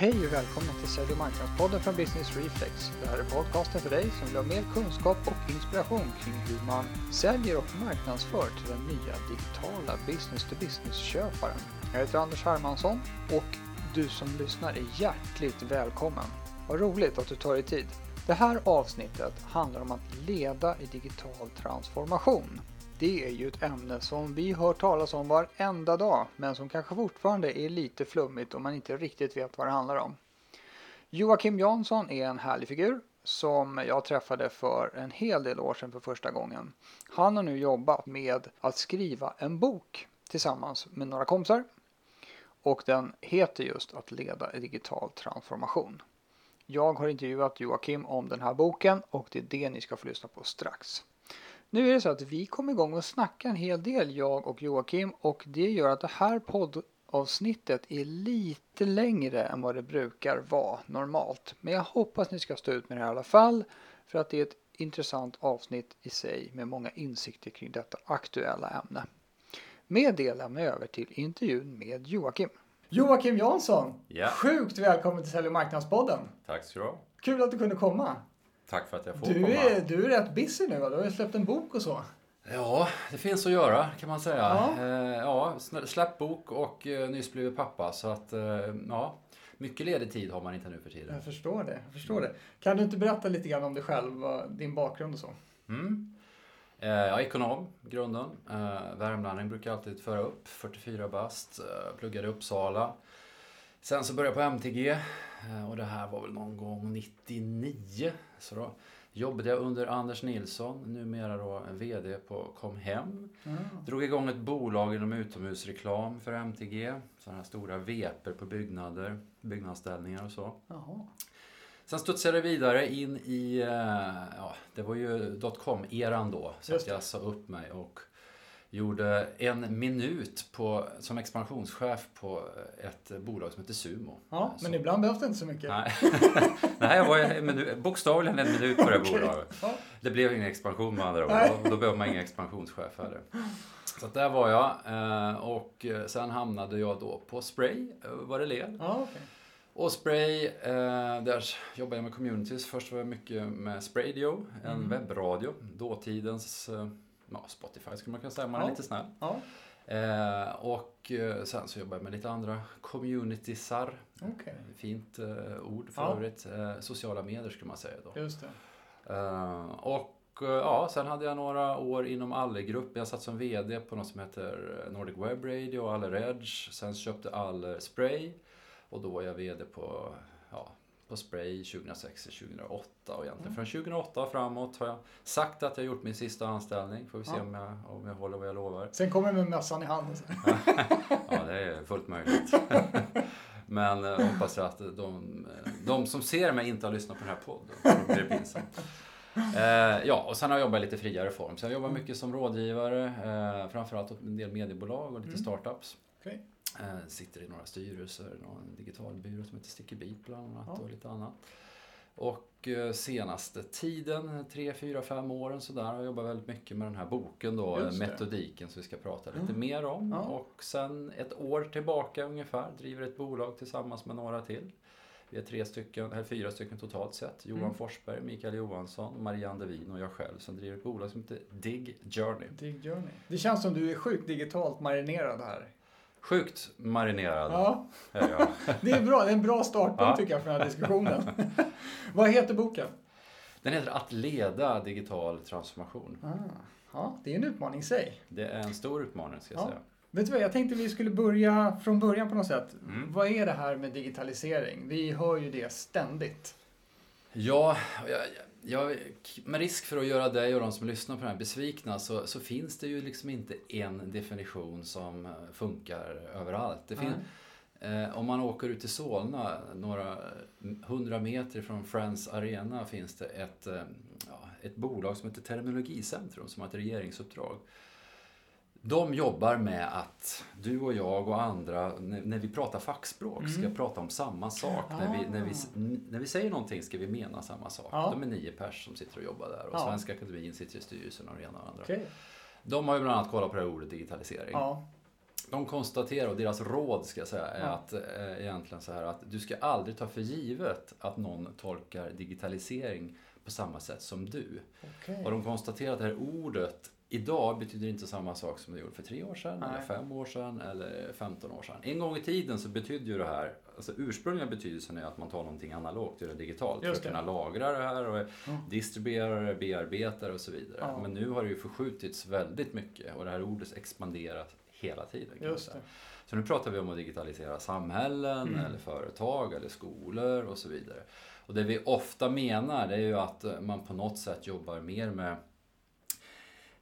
Hej och välkomna till Sälj och marknadspodden från Business Reflex. Det här är podcasten för dig som vill ha mer kunskap och inspiration kring hur man säljer och marknadsför till den nya digitala business-to-business-köparen. Jag heter Anders Hermansson och du som lyssnar är hjärtligt välkommen. Vad roligt att du tar dig tid. Det här avsnittet handlar om att leda i digital transformation. Det är ju ett ämne som vi hör talas om varenda dag, men som kanske fortfarande är lite flummigt och man inte riktigt vet vad det handlar om. Joakim Jansson är en härlig figur som jag träffade för en hel del år sedan för första gången. Han har nu jobbat med att skriva en bok tillsammans med några kompisar och den heter just att leda digital transformation. Jag har intervjuat Joakim om den här boken och det är det ni ska få lyssna på strax. Nu är det så att vi kom igång och snacka en hel del, jag och Joakim, och det gör att det här poddavsnittet är lite längre än vad det brukar vara normalt. Men jag hoppas ni ska stå ut med det här i alla fall, för att det är ett intressant avsnitt i sig med många insikter kring detta aktuella ämne. Med det lämnar jag över till intervjun med Joakim. Joakim Jansson, Ja. sjukt välkommen till Sälj och marknadspodden. Tack ska du ha. Kul att du kunde komma. Tack för att jag får Du komma. är, du är rätt busy nu va? Du har ju släppt en bok och så. Ja, det finns att göra kan man säga. Ja. Eh, ja släppt bok och eh, nyss blivit pappa. Så att, eh, ja, mycket ledig tid har man inte nu för tiden. Jag förstår det. Jag förstår det. Kan du inte berätta lite grann om dig själv, din bakgrund och så? Mm. Eh, jag är ekonom, grunden. Eh, värmlänning brukar jag alltid föra upp. 44 bast. Eh, pluggade i Uppsala. Sen så började jag på MTG. Eh, och det här var väl någon gång 99. Så då jobbade jag under Anders Nilsson, numera då VD på Comhem. Drog igång ett bolag inom utomhusreklam för MTG. Sådana här stora veper på byggnader, byggnadsställningar och så. Jaha. Sen studsade jag vidare in i, eh, ja, det var ju dotcom-eran då. Så jag sa upp mig och gjorde en minut på, som expansionschef på ett bolag som heter Sumo. Ja, Så- men ibland behövs det inte så mycket. Nej, Nej jag var en minut, bokstavligen en minut på det Okej. bolaget. Ja. Det blev ingen expansion med andra ord. Då, då behöver man ingen expansionschef heller. Så att där var jag. eh, Och eh, sen hamnade jag då på Spray, eh, vad det led. Ja, okej. Och Spray, eh, där jobbade jag med communities. Först var jag mycket med Spradio, en Mm. webbradio. Dåtidens eh, ja, Spotify skulle man kunna säga om man är lite snäll. Eh, och eh, sen så jobbade jag med lite andra communitiesar. okej. Fint eh, ord för Ja. övrigt. Eh, sociala medier skulle man säga då. Just det. Eh, och eh, ja, sen hade jag några år inom Aller-gruppen. Jag satt som VD på något som heter Nordic Web Radio och Aller Edge. Sen köpte Aller Spray och då var jag VD på, ja, på Spray 2006 till 2008 och egentligen från 2008 och framåt har jag sagt att jag gjort min sista anställning. Får vi se Ja. om, jag, om jag håller vad jag lovar. Sen kommer jag med mössan i handen. Ja, det är fullt möjligt. Men eh, hoppas jag att de, de som ser mig inte har lyssnat på den här podden. Då blir det pinsamt. Eh, ja, och sen har jag jobbat i lite friare form. Så jag jobbar mycket som rådgivare, eh, framförallt åt en del mediebolag och lite Mm. startups. Okej. Eh, sitter i några styrelser, någon digital byrå som heter Sticky Beat bland annat Ja. och lite annat. Och eh, senaste tiden, tre, fyra, fem åren sådär, har jag jobbat väldigt mycket med den här boken då, metodiken som vi ska prata lite Mm. mer om. Ja. Och sen ett år tillbaka ungefär driver ett bolag tillsammans med några till. Vi är tre stycken, eller fyra stycken totalt sett. Johan Mm. Forsberg, Mikael Johansson, Marianne Devin och jag själv som driver ett bolag som heter Dig Journey. Dig Journey. Det känns som du är sjukt digitalt marinerad här. Sjukt marinerad Ja, är jag. det är bra. Det är en bra startpunkt Ja. tycker jag för den här diskussionen. Vad heter boken? Den heter Att leda digital transformation. Ah, ja, det är en utmaning i sig. Det är en stor utmaning ska jag Ja. säga. Vet du vad, jag tänkte vi skulle börja från början på något sätt. Mm. Vad är det här med digitalisering? Vi hör ju det ständigt. Ja, jag, jag, med risk för att göra dig och de som lyssnar på det här besvikna så, så finns det ju liksom inte en definition som eh, funkar överallt. Det fin- eh, om man åker ut till Solna, några hundra meter från Friends Arena finns det ett, eh, ja, ett bolag som heter Terminologicentrum som har ett regeringsuppdrag. De jobbar med att du och jag och andra, när, när vi pratar fackspråk, ska Mm. prata om samma sak. När, vi, när, vi, när vi säger någonting ska vi mena samma sak. Ja. De är nio pers som sitter och jobbar där och Ja. Svenska Akademin sitter i styrelsen och det ena och andra. Okej. De har ju bland annat kollat på det här ordet digitalisering. Ja. de konstaterar, och deras råd ska jag säga, är ja. att eh, egentligen så här att du ska aldrig ta för givet att någon tolkar digitalisering på samma sätt som du. Okay. Och de konstaterar att det här ordet idag betyder inte samma sak som det gjorde för tre år sedan, Nej. eller fem år sedan, eller 15 år sedan. En gång i tiden så betydde ju det här, alltså ursprungliga betydelsen är att man tar någonting analogt och gör det digitalt Just för att kunna lagra det här och mm. distribuera det, bearbeta det och så vidare. Ja. Men nu har det ju förskjutits väldigt mycket och det här ordet expanderar hela tiden. Just. Så nu pratar vi om att digitalisera samhällen, mm. eller företag, eller skolor och så vidare. Och det vi ofta menar det är ju att man på något sätt jobbar mer med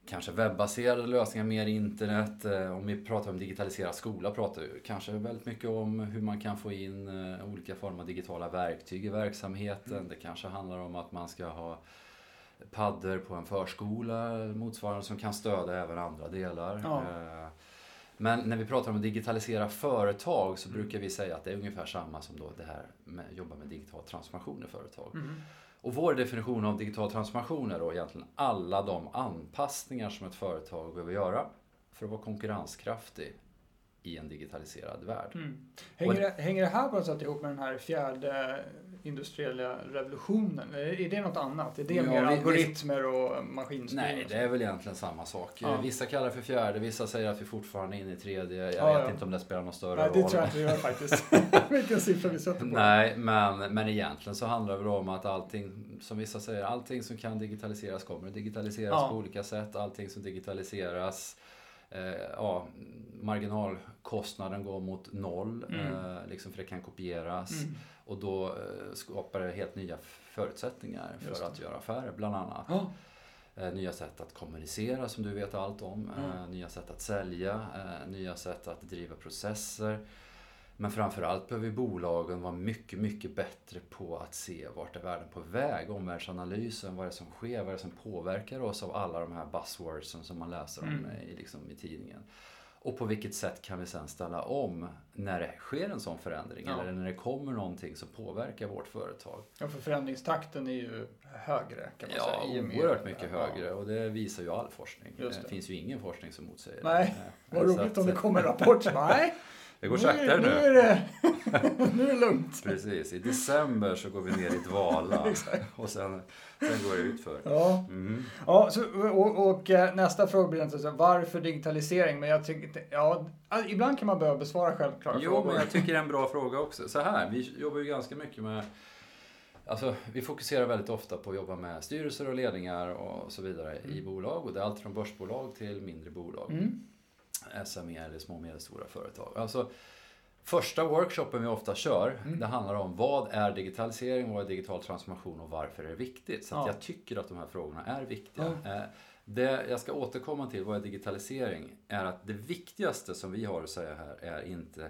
kanske webbaserade lösningar, mer internet. Eh, om vi pratar om digitaliserad skola pratar vi kanske väldigt mycket om hur man kan få in eh, olika former av digitala verktyg i verksamheten. Mm. Det kanske handlar om att man ska ha paddor på en förskola motsvarande som kan stödja även andra delar. Ja. Eh, men när vi pratar om att digitalisera företag så mm. brukar vi säga att det är ungefär samma som då det här med att jobba med digital transformation i företag. Mm. Och vår definition av digital transformation är då egentligen alla de anpassningar som ett företag behöver göra för att vara konkurrenskraftig i en digitaliserad värld. Mm. Hänger, det, hänger det här på något sätt ihop med den här fjärde industriella revolutionen? Är det något annat? Är det ja, mer algoritmer och maskinstyrning? Nej, det är väl egentligen samma sak. Ja. Vissa kallar det för fjärde, vissa säger att vi fortfarande är inne i tredje. Jag ja, vet inte om det spelar någon större roll. Nej, det tror jag inte det gör faktiskt. Vilken siffra vi sätter på. Nej, men, men egentligen så handlar det väl om att allting, som vissa säger, allting som kan digitaliseras kommer att digitaliseras på olika sätt. Allting som digitaliseras eh, ja, marginalkostnaden går mot noll, mm. eh, liksom för det kan kopieras. Mm. Och då eh, skapar det helt nya förutsättningar för att göra affärer, bland annat. Oh. Nya sätt att kommunicera som du vet allt om. Mm. Nya sätt att sälja, nya sätt att driva processer. Men framförallt behöver bolagen vara mycket, mycket bättre på att se vart är världen på väg. Omvärldsanalysen, vad är det som sker, vad är det som påverkar oss av alla de här buzzwordsen som man läser om mm. i, liksom, i tidningen. Och på vilket sätt kan vi sen ställa om när det sker en sån förändring ja. eller när det kommer någonting som påverkar vårt företag. Ja, för förändringstakten är ju högre kan man ja, säga. Ja, oerhört mycket ja. högre och det visar ju all forskning. Det. det. finns ju ingen forskning som motsäger Nej, det. vad roligt att, om det kommer en rapport som nej, det går saktare nu. Nu är det, nu är det lugnt. Precis. I december så går vi ner i dvala. och sen, sen går det utför. Ja. Mm. ja så, och, och, eh, nästa fråga blir inte så varför digitalisering? Men jag tycker, ja, ibland kan man behöva besvara självklara jo, frågor. Jo, men jag tycker det är en bra fråga också. Så här, vi jobbar ju ganska mycket med Alltså, vi fokuserar väldigt ofta på att jobba med styrelser och ledningar och så vidare mm. i bolag. Och det är allt från börsbolag till mindre bolag. Mm. SME eller små och medelstora företag. Alltså, första workshopen vi ofta kör, mm. det handlar om vad är digitalisering, vad är digital transformation och varför är det viktigt? Så ja. jag tycker att de här frågorna är viktiga. Mm. Det jag ska återkomma till, vad är digitalisering, är att det viktigaste som vi har att säga här är inte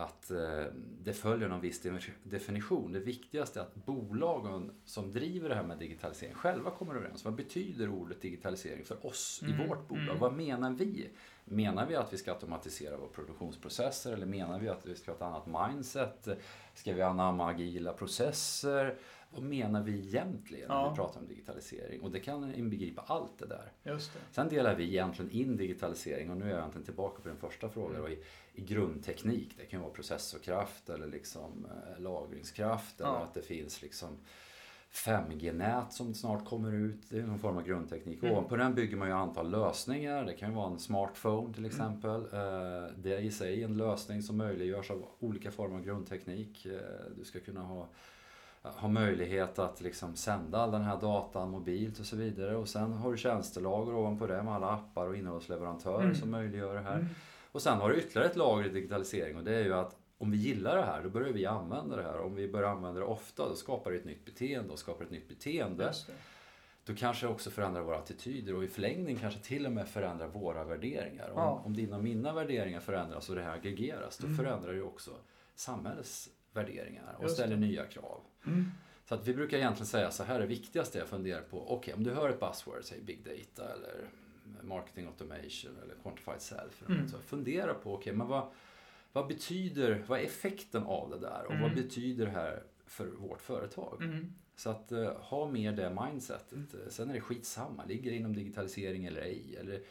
att eh, det följer någon viss definition. Det viktigaste är att bolagen som driver det här med digitalisering själva kommer överens. Vad betyder ordet digitalisering för oss mm. i vårt bolag? Mm. Vad menar vi? Menar vi att vi ska automatisera våra produktionsprocesser eller menar vi att vi ska ha ett annat mindset? Ska vi anamma agila processer? Vad menar vi egentligen när ja. vi pratar om digitalisering? Och det kan inbegripa allt det där. Just det. Sen delar vi egentligen in digitalisering och nu är jag egentligen tillbaka på din första fråga mm. då, i, i grundteknik. Det kan vara processorkraft eller liksom, eh, lagringskraft ja. eller att det finns liksom 5G-nät som snart kommer ut. Det är någon form av grundteknik. Mm. Ovanpå den bygger man ju antal lösningar. Det kan ju vara en smartphone till mm. exempel. Mm. Det är i sig en lösning som möjliggörs av olika former av grundteknik. Eh, du ska kunna ha, ha möjlighet att liksom sända all den här datan mobilt och så vidare. Och sen har du tjänstelager ovanpå det med alla appar och innehållsleverantörer mm. som möjliggör det här. Mm. Och sen har du ytterligare ett lager i digitalisering och det är ju att om vi gillar det här, då börjar vi använda det här. Om vi börjar använda det ofta, då skapar det ett nytt beteende och skapar ett nytt beteende. Då kanske det också förändrar våra attityder och i förlängning kanske till och med förändrar våra värderingar. Ja. Om, om dina och mina värderingar förändras och det här aggregeras, då mm. förändrar det också samhällets värderingar och ställer nya krav. Mm. Så att vi brukar egentligen säga så här, det viktigaste jag funderar på, okej okay, om du hör ett buzzword, säg big data eller marketing automation eller quantified self. Mm. Så fundera på, okej okay, men vad vad betyder, vad är effekten av det där och mm. vad betyder det här för vårt företag? Mm. Så att uh, ha mer det mindsetet. Mm. Sen är det skitsamma, ligger det inom digitalisering eller ej? Eller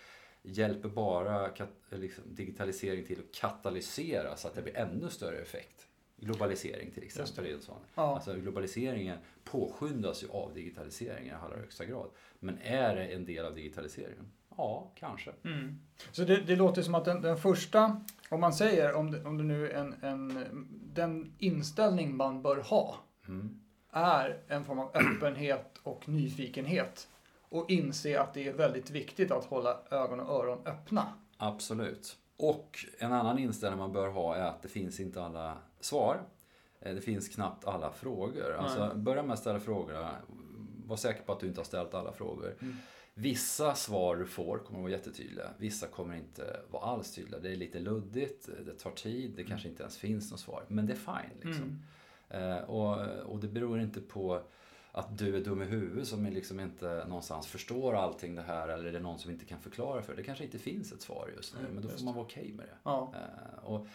hjälper bara liksom, digitalisering till att katalysera så att det blir ännu större effekt. Globalisering till exempel är en sån. Ja. Alltså globaliseringen påskyndas ju av digitaliseringen i allra högsta grad. Men är det en del av digitaliseringen? Ja, kanske. Mm. Så det, det, låter som att den, den, första, om man säger, om det, om det nu är en, en, den inställning man bör ha, mm. är en form av öppenhet och nyfikenhet. Och inse att det är väldigt viktigt att hålla ögon och öron öppna. Absolut. Och en annan inställning man bör ha är att det finns inte alla svar. Eh, det finns knappt alla frågor. Alltså, börja med att ställa frågorna. Var säker på att du inte har ställt alla frågor. Mm. Vissa svar du får kommer att vara jättetydliga. Vissa kommer inte vara alls tydliga. Det är lite luddigt, det tar tid, det kanske inte ens finns något svar. Men det är fine. Liksom. Mm. Eh, och, och det beror inte på att du är dum i huvudet som liksom inte någonstans förstår allting det här eller är det någon som inte kan förklara för det. Det kanske inte finns ett svar just nu, mm, men då får man vara okej okay med det. Ja. Eh, och,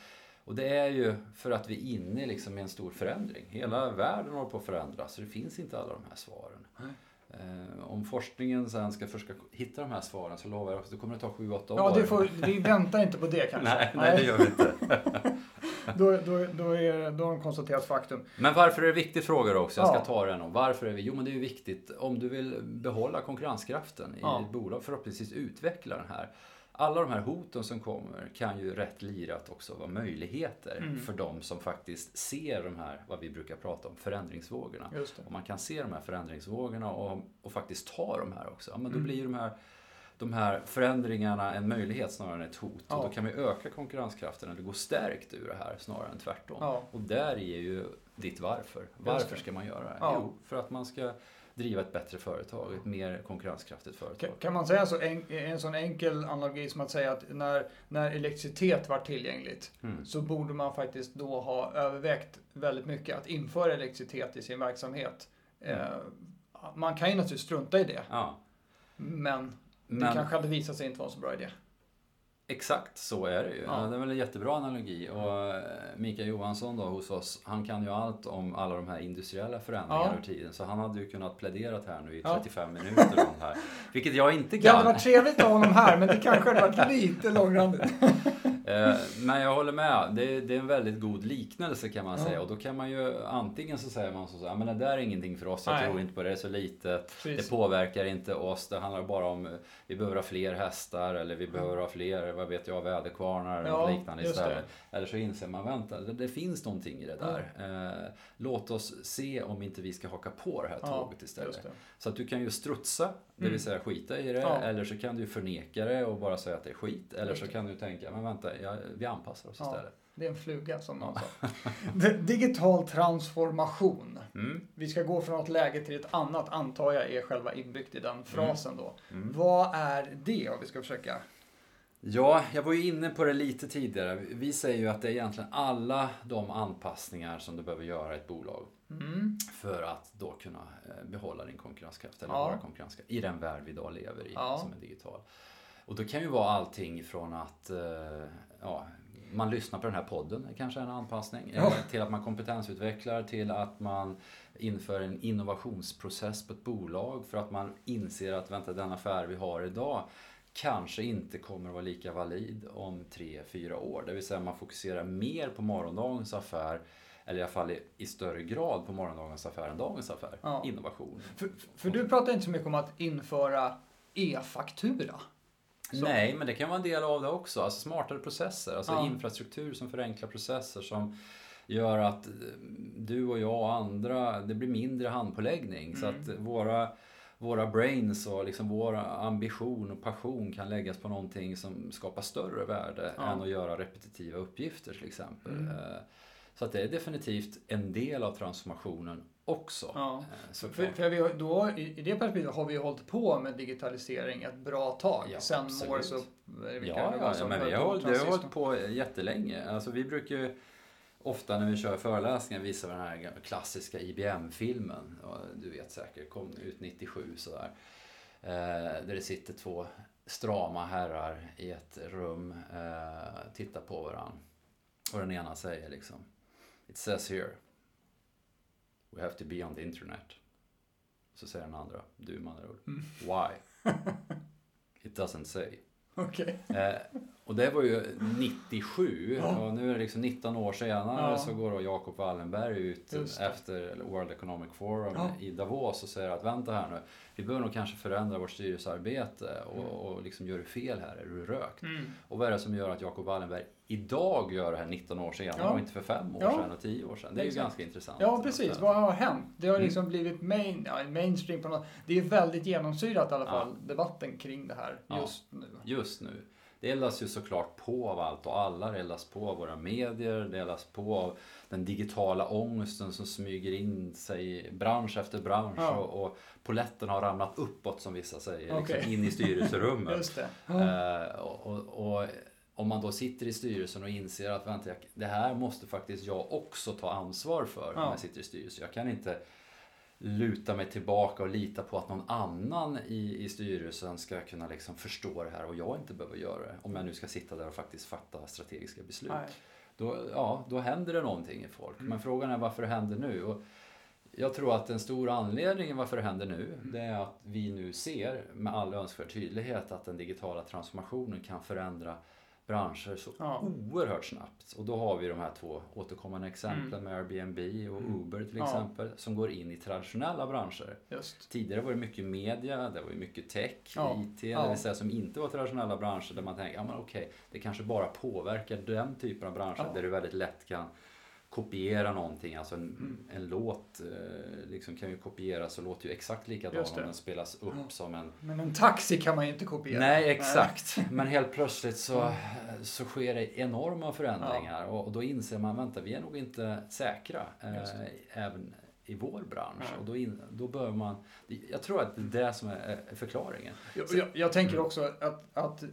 och det är ju för att vi är inne liksom i en stor förändring. Hela världen håller på att förändras så det finns inte alla de här svaren. Mm. Eh, om forskningen sen ska försöka hitta de här svaren så lovar jag att det kommer att ta 7-8 år. Ja, det får, vi väntar inte på det kanske. nej, nej, det gör vi inte. då, då, då, är, då har de konstaterat faktum. Men varför är det viktig fråga också? Jag ska ja. ta den. Varför är vi? Jo, men det är ju viktigt om du vill behålla konkurrenskraften i ja. ett bolag, förhoppningsvis utveckla den här alla de här hoten som kommer kan ju rätt lirat också vara möjligheter mm. för de som faktiskt ser de här, vad vi brukar prata om, förändringsvågorna. Om man kan se de här förändringsvågorna och, och faktiskt ta de här också, ja, men då mm. blir de här, de här förändringarna en möjlighet snarare än ett hot. Ja. Och då kan vi öka konkurrenskraften eller gå stärkt ur det här snarare än tvärtom. Ja. Och där är ju ditt varför. Varför ska man göra det? Ja. Jo, för att man ska driva ett bättre företag, ett mer konkurrenskraftigt företag. Kan man säga så, en, en sån enkel analogi som att säga att när, när elektricitet var tillgängligt mm. så borde man faktiskt då ha övervägt väldigt mycket att införa elektricitet i sin verksamhet. Mm. Eh, man kan ju naturligtvis strunta i det. Ja. Men det men, kanske hade visat sig inte vara en så bra idé. Exakt så är det ju. Ja. Det är väl en jättebra analogi. Och eh, Mikael Johansson då hos oss, han kan ju allt om alla de här industriella förändringarna ja. över tiden. Så han hade ju kunnat plädera här nu i 35 ja. minuter om det här. Vilket jag inte kan. Det hade varit trevligt att ha honom här, men det kanske hade varit lite långrandigt. Eh, men jag håller med. Det det är, en väldigt god liknelse kan man säga. Och då kan man ju antingen så säger man så här, men det där är ingenting för oss. Jag Nej. tror inte på det. Det är så litet. Precis. Det påverkar inte oss. Det handlar bara om vi behöver ha fler hästar eller vi behöver ha fler vad vet jag, väderkvarnar ja, eller liknande istället. Eller så inser man, vänta, det, det finns någonting i det där. Ja. Eh, låt oss se om inte vi ska haka på det här tåget ja, istället. Så att du kan ju strutsa, det vill mm. säga skita i det, eller så kan du förneka det och bara säga att det är skit. Eller så kan du tänka, men vänta, ja, vi anpassar oss istället. Det är en fluga som någon sa. Digital transformation. Mm. Vi ska gå från ett läge till ett annat, antar jag är själva inbyggt i den frasen då. Mm. Mm. Vad är det om vi ska försöka Ja, jag var ju inne på det lite tidigare. Vi säger ju att det är egentligen alla de anpassningar som du behöver göra i ett bolag. Mm. För att då kunna eh, behålla din konkurrenskraft eller ja. vara konkurrenskraft i den värld vi idag lever i ja. som är digital. Och det kan ju vara allting från att eh, ja, man lyssnar på den här podden, kanske en anpassning, ja. till att man kompetensutvecklar, till att man inför en innovationsprocess på ett bolag för att man inser att vänta, den affär vi har idag kanske inte kommer att vara lika valid om tre fyra år. Det vill säga man fokuserar mer på morgondagens affär eller i alla fall i, i större grad på morgondagens affär än dagens affär. Ja. Innovation. För, för du pratar inte så mycket om att införa e-faktura. Nej, men det kan vara en del av det också. Alltså smartare processer, alltså ja. infrastruktur som förenklar processer som gör att du och jag och andra, det blir mindre handpåläggning. Mm. Så att våra våra brains och liksom vår ambition och passion kan läggas på någonting som skapar större värde ja. än att göra repetitiva uppgifter till exempel. Mm. Så att det är definitivt en del av transformationen också. Ja. Eh, för, för vi, då, I det perspektivet har vi hållit på med digitalisering ett bra tag. Ja, Sen Morse och... Ja, ja, ja, men vi har, det har hållit på jättelänge. Alltså vi brukar ju ofta när vi kör föreläsningar visar vi den här klassiska IBM-filmen. Du vet säkert, kom ut 97 sådär. Eh, där det sitter två strama herrar i ett rum, eh, tittar på varandra. Och den ena säger liksom It says here We have to be on the internet. Så säger den andra, du med andra ord. Mm. Why? It doesn't say. Okej. Eh, och det var ju 97 Ja. och nu är det liksom 19 år senare Ja. så går då Jacob Wallenberg ut efter World Economic Forum Ja. i Davos och säger att vänta här nu, vi behöver nog kanske förändra vårt styrelsearbete och, och liksom gör du fel här, är du rökt? Mm. Och vad är det som gör att Jacob Wallenberg idag gör det här 19 år senare Ja. och inte för 5 år Ja. sedan och 10 år sedan? Det är ju Exakt. ganska intressant. Ja, precis. Vad har hänt? Det har Mm. liksom blivit main, ja, mainstream på något Det är väldigt genomsyrat i alla Ja. fall, debatten kring det här Ja. just nu. just nu. Det eldas ju såklart på av allt och alla. Det eldas på av våra medier, det eldas på av den digitala ångesten som smyger in sig bransch efter bransch Ja. och, och poletten har ramlat uppåt som vissa säger, Okej. liksom in i styrelserummet. Just det. Eh, och, och, och om man då sitter i styrelsen och inser att vänta, jag, det här måste faktiskt jag också ta ansvar för Ja. när jag sitter i styrelsen. Jag kan inte luta mig tillbaka och lita på att någon annan i, i styrelsen ska kunna liksom förstå det här och jag inte behöver göra det. Om jag nu ska sitta där och faktiskt fatta strategiska beslut. Nej. Då, ja, då händer det någonting i folk. Mm. Men frågan är varför det händer nu. Och jag tror att en stor anledning varför det händer nu, Mm. det är att vi nu ser med all önskvärd tydlighet att den digitala transformationen kan förändra branscher så Ja. oerhört snabbt. Och då har vi de här två återkommande exemplen med Airbnb och Uber till Mm. Ja. exempel, som går in i traditionella branscher. Just. Tidigare var det mycket media, det var mycket tech, Ja. IT, det vill säga som inte var traditionella branscher där man tänker, ja men okej, det kanske bara påverkar den typen av branscher där du väldigt lätt kan kopiera någonting. Alltså en, Mm. en låt eh, liksom kan ju kopieras och låter ju exakt likadan Just om den spelas upp Ja. som en... Men en taxi kan man ju inte kopiera. Nej, exakt. Men helt plötsligt så, Mm. så sker det enorma förändringar och, och då inser man, vänta, vi är nog inte säkra eh, även i vår bransch. Nej. Och då, in, då bör man... Jag tror att det är det som är, är förklaringen. Jag, jag, jag tänker Mm. också att, att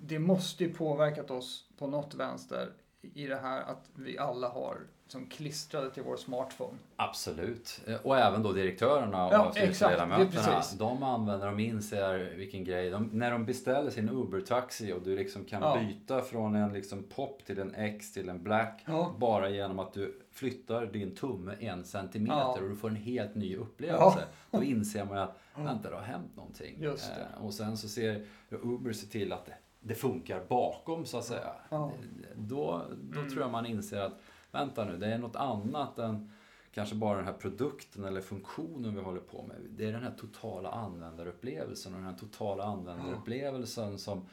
det måste ju påverkat oss på något vänster i det här att vi alla har som klistrade till vår smartphone. Absolut. Eh, Och även då direktörerna och Ja, styrelseledamöterna. De använder, de inser vilken grej. De, när de beställer sin Uber-taxi och du liksom kan Ja. byta från en liksom pop till en X till en black. Ja. Bara genom att du flyttar din tumme en centimeter och du får en helt ny upplevelse. Då inser man att vänta, det har hänt någonting. Eh, Och sen så ser Uber se till att det, funkar bakom så att säga. Ja. Då, då Mm. tror jag man inser att vänta nu, det är något annat än kanske bara den här produkten eller funktionen vi håller på med. Det är den här totala användarupplevelsen och den här totala användarupplevelsen som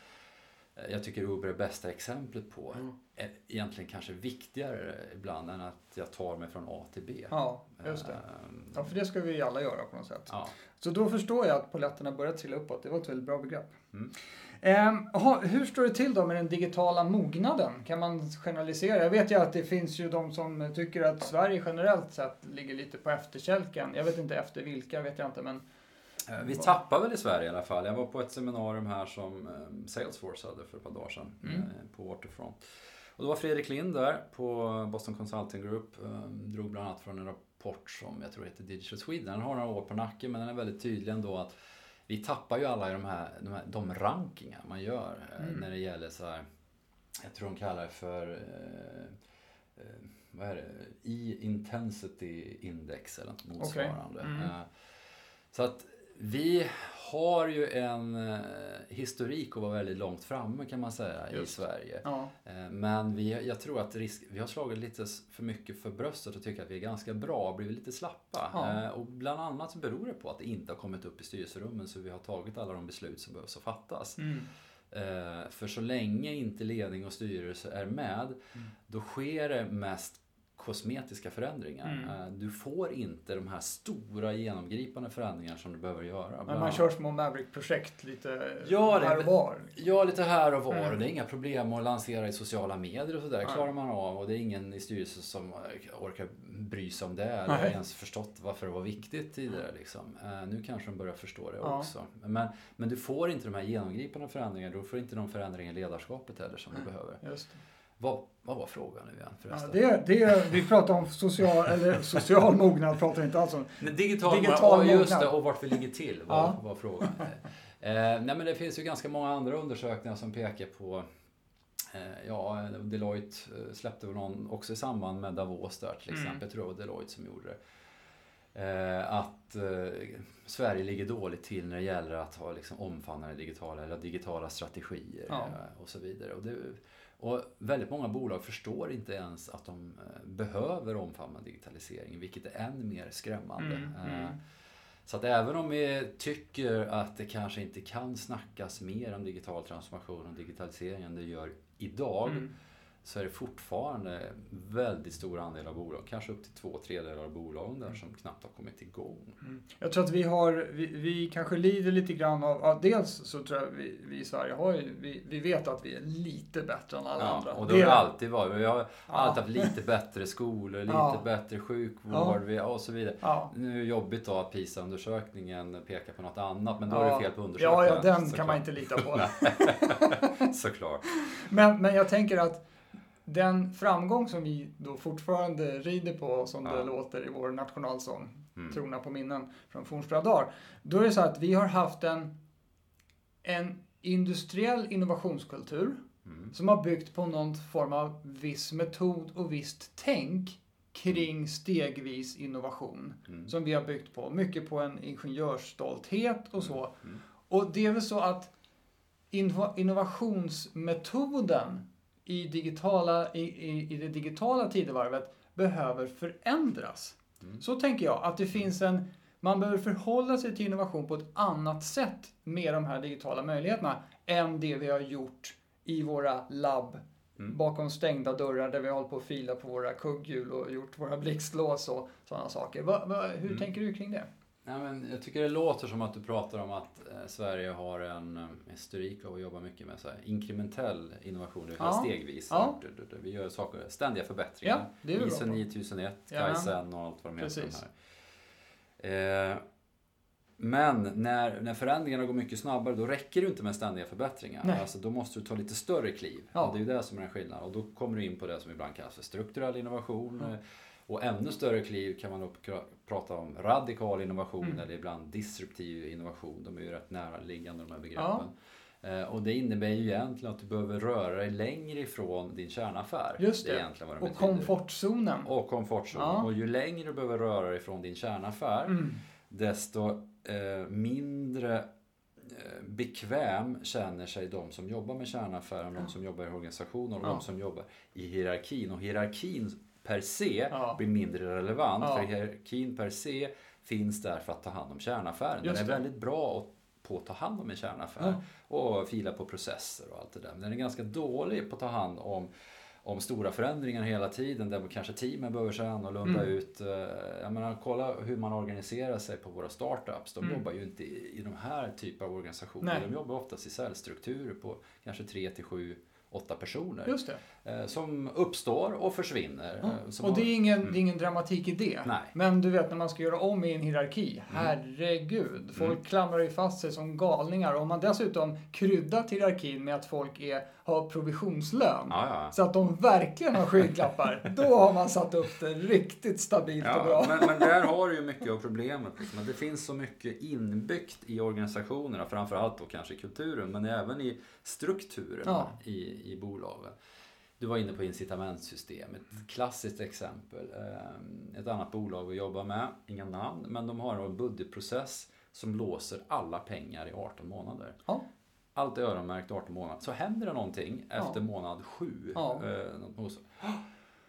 jag tycker Uber är bästa exemplet på. Mm. Är egentligen kanske viktigare ibland än att jag tar mig från A till B. Ja, just det. Ehm, Ja, för det ska vi alla göra på något sätt. ja. Så då förstår jag att polletterna börjar trilla uppåt. Det var ett väldigt bra begrepp. Mm. Ehm, aha, hur står det till då med den digitala mognaden? Kan man generalisera? Jag vet ju att det finns ju de som tycker att Sverige generellt sett ligger lite på efterkälken. Jag vet inte efter vilka, vet jag inte, men Eh, Vi tappar väl i Sverige i alla fall. Jag var på ett seminarium här som eh, Salesforce hade för ett par dagar sedan Mm. eh, på Waterfront. Och då var Fredrik Lind där på Boston Consulting Group. eh, Drog bland annat från en rapport som jag tror heter Digital Sweden. Den har några år på nacken men den är väldigt tydlig ändå att vi tappar ju alla i de här, de, här, de rankingar man gör eh, Mm. när det gäller så här, jag tror de kallar det för eh, eh, vad är det? E-intensity index eller något motsvarande. Mm. Eh, Så att vi har ju en eh, historik att vara väldigt långt framme kan man säga i Just. Sverige. ja. Eh, Men vi, jag tror att risk, vi har slagit lite för mycket för bröstet och tycker att vi är ganska bra och blivit lite slappa. Ja. Eh, Och bland annat så beror det på att det inte har kommit upp i styrelserummen så vi har tagit alla de beslut som behövs att fattas. Mm. För så länge inte ledning och styrelse är med, Mm. då sker det mest kosmetiska förändringar. Mm. Eh, Du får inte de här stora genomgripande förändringar som du behöver göra. Men man kör små Maverick-projekt lite Ja, här och var. Ja, lite här och var. Mm. Och det är inga problem att lansera i sociala medier och sådär. Nej. klarar man av. Och det är ingen i styrelsen som orkar bry sig om det. Eller Nej. ens förstått varför det var viktigt tidigare. Liksom. Eh, nu kanske de börjar förstå det också. Men, men du får inte de här genomgripande förändringarna. Du får inte de förändringar i ledarskapet heller som du behöver. Just det. Vad, vad var frågan nu igen Ja, förresten? det, det, vi pratar om social, eller social mognad, pratar vi inte alls om. Nej, Digital, Digital ja, just mognad. det, och vart vi ligger till var, Ja. var frågan. Eh, nej men det finns ju ganska många andra undersökningar som pekar på eh, Ja, Deloitte eh, släppte väl någon också i samband med Davos där till Mm. exempel. Jag tror det var Deloitte som gjorde det. Eh, att eh, Sverige ligger dåligt till när det gäller att ha liksom, omfamnande digitala eller digitala strategier Ja. eh, och så vidare. Och, det, och väldigt många bolag förstår inte ens att de eh, behöver omfamna digitalisering, vilket är än mer skrämmande. Mm, Eh, mm. Så att även om vi tycker att det kanske inte kan snackas mer om digital transformation och digitalisering än det gör idag, Mm. Så är det fortfarande väldigt stor andel av bolag, kanske upp till två tredjedelar av bolagen där som knappt har kommit igång. Mm. Jag tror att vi har, vi, vi kanske lider lite grann av, ja, dels så tror jag vi, vi i Sverige har ju, vi, vi vet att vi är lite bättre än alla Ja, andra. och det har det alltid varit. Vi har Ja. alltid haft lite bättre skolor, lite Ja. bättre sjukvård Ja. vi- och så vidare. Nu är det jobbigt då att PISA-undersökningen pekar på något annat, men då är det fel på undersökningen. Ja, ja, den såklart. kan man inte lita på. Såklart. Men, men jag tänker att den framgång som vi då fortfarande rider på, som Ja. det låter i vår nationalsång, Mm. Trona på minnen från fornstora dagar. Då är det så att vi har haft en, en industriell innovationskultur Mm. som har byggt på någon form av viss metod och visst tänk kring stegvis innovation. Mm. Som vi har byggt på. Mycket på en ingenjörsstolthet och så. Mm. Och det är väl så att inno- innovationsmetoden i, digitala, i, i, i det digitala tidevarvet behöver förändras. Mm. Så tänker jag, att det finns en... Man behöver förhålla sig till innovation på ett annat sätt med de här digitala möjligheterna än det vi har gjort i våra labb Mm. bakom stängda dörrar där vi har hållit på att fila på våra kugghjul och gjort våra blixtlås och sådana saker. Va, va, hur Mm. tänker du kring det? Ja, men jag tycker det låter som att du pratar om att eh, Sverige har en eh, historik av att jobba mycket med så här, inkrementell innovation, det vill säga Ja. stegvis. Ja. Du- du- du- Vi gör saker, ständiga förbättringar. Ja, ISO på. 9001, Jajamän. Kaizen och allt vad de heter. Precis. Här. Eh, men när, när förändringarna går mycket snabbare då räcker det inte med ständiga förbättringar. Nej. Alltså, då måste du ta lite större kliv. Ja. Och det är ju det som är en skillnad. Och då kommer du in på det som ibland kallas för strukturell innovation. Ja. Och ännu större kliv kan man prata om radikal innovation Mm. eller ibland disruptiv innovation. De är ju rätt näraliggande de här begreppen. Eh, Och det innebär ju egentligen att du behöver röra dig längre ifrån din kärnaffär. Just Det det. Och betyder. komfortzonen. Och komfortzon. Ja. Och ju längre du behöver röra dig från din kärnaffär Mm. desto eh, mindre eh, bekväm känner sig de som jobbar med kärnaffären, de som jobbar i organisationen och Ja. de som jobbar i hierarkin. Och hierarkin per se Ja. blir mindre relevant Ja. för hierarkin per se finns där för att ta hand om kärnaffären. Just Den är det. väldigt bra att- på att ta hand om en kärnaffär och fila på processer och allt det där. Men den är ganska dålig på att ta hand om om stora förändringar hela tiden där kanske teamen behöver se annorlunda Mm. ut. Eh, Jag menar, kolla hur man organiserar sig på våra startups. De Mm. jobbar ju inte i, i de här typer av organisationer. Nej. De jobbar oftast i cellstrukturer på kanske 3 till 7, 8 personer. Just det. Eh, Som uppstår och försvinner. Som Och det är, ingen, Mm. det är ingen dramatik i det. Nej. Men du vet när man ska göra om i en hierarki. Herregud. Folk Mm. klamrar ju fast sig som galningar. Om man dessutom kryddat hierarkin med att folk är, har provisionslön. Ja, ja. Så att de verkligen har skygglappar. då har man satt upp det riktigt stabilt och Ja, bra. men, men där har du ju mycket av problemet. Liksom. att Det finns så mycket inbyggt i organisationerna, framförallt då kanske i kulturen, men även i strukturerna i, i bolagen. Du var inne på incitamentsystem, ett klassiskt exempel. Eh, Ett annat bolag vi jobbar med, inga namn, men de har en budgetprocess som låser alla pengar i 18 månader. Ja. Allt är öronmärkt 18 månader. Så händer det någonting Ja. efter månad 7. Ja.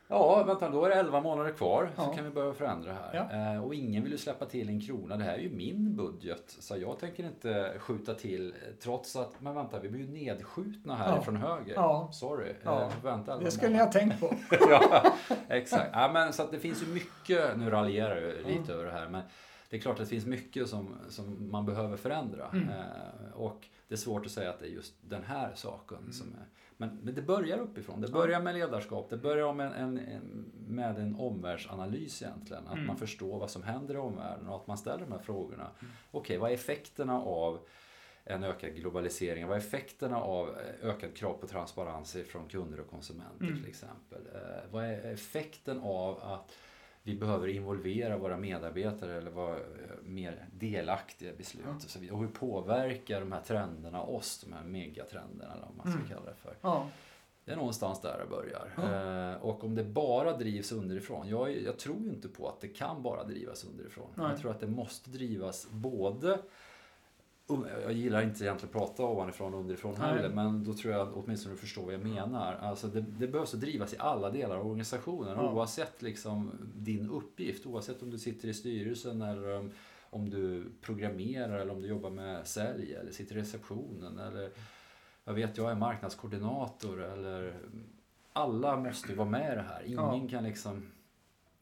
Ja, vänta, då är det 11 månader kvar. Så Ja. kan vi börja förändra här. Ja. Eh, och ingen vill ju släppa till en krona. Det här är ju min budget. Så jag tänker inte skjuta till trots att, men vänta, vi blir ju nedskjutna här Ja. från höger. Ja. Sorry. Ja. Eh, vänta 11 Det skulle ni ha tänkt på. ja, exakt. Ja, men, så att det finns ju mycket, nu raljerar jag lite över det här, men det är klart att det finns mycket som, som man behöver förändra. Mm. Eh, och det är svårt att säga att det är just den här saken som är... Men, men det börjar uppifrån. Det börjar med ledarskap. Det börjar med en, en, med en omvärldsanalys egentligen. Att Mm. man förstår vad som händer i omvärlden och att man ställer de här frågorna. Okej, vad är effekterna av en ökad globalisering? Vad är effekterna av eh, ökad krav på transparens från kunder och konsumenter Mm. till exempel? Eh, vad är effekten av att vi behöver involvera våra medarbetare eller vara eh, mer delaktiga i beslut Ja. och så vidare. Och hur påverkar de här trenderna oss, de här megatrenderna eller vad man ska Mm. kalla det för. Ja. Det är någonstans där det börjar. Eh, och om det bara drivs underifrån. Jag, jag tror ju inte på att det kan bara drivas underifrån. Nej. Jag tror att det måste drivas både jag gillar inte egentligen att prata ovanifrån och underifrån Nej. heller, men då tror jag åtminstone du förstår vad jag menar. Alltså det, det behövs att drivas i alla delar av organisationen Ja. oavsett liksom din uppgift. Oavsett om du sitter i styrelsen eller om, om du programmerar eller om du jobbar med sälj eller sitter i receptionen eller jag vet, jag är marknadskoordinator eller alla måste ju vara med i det här. Ingen Ja. kan liksom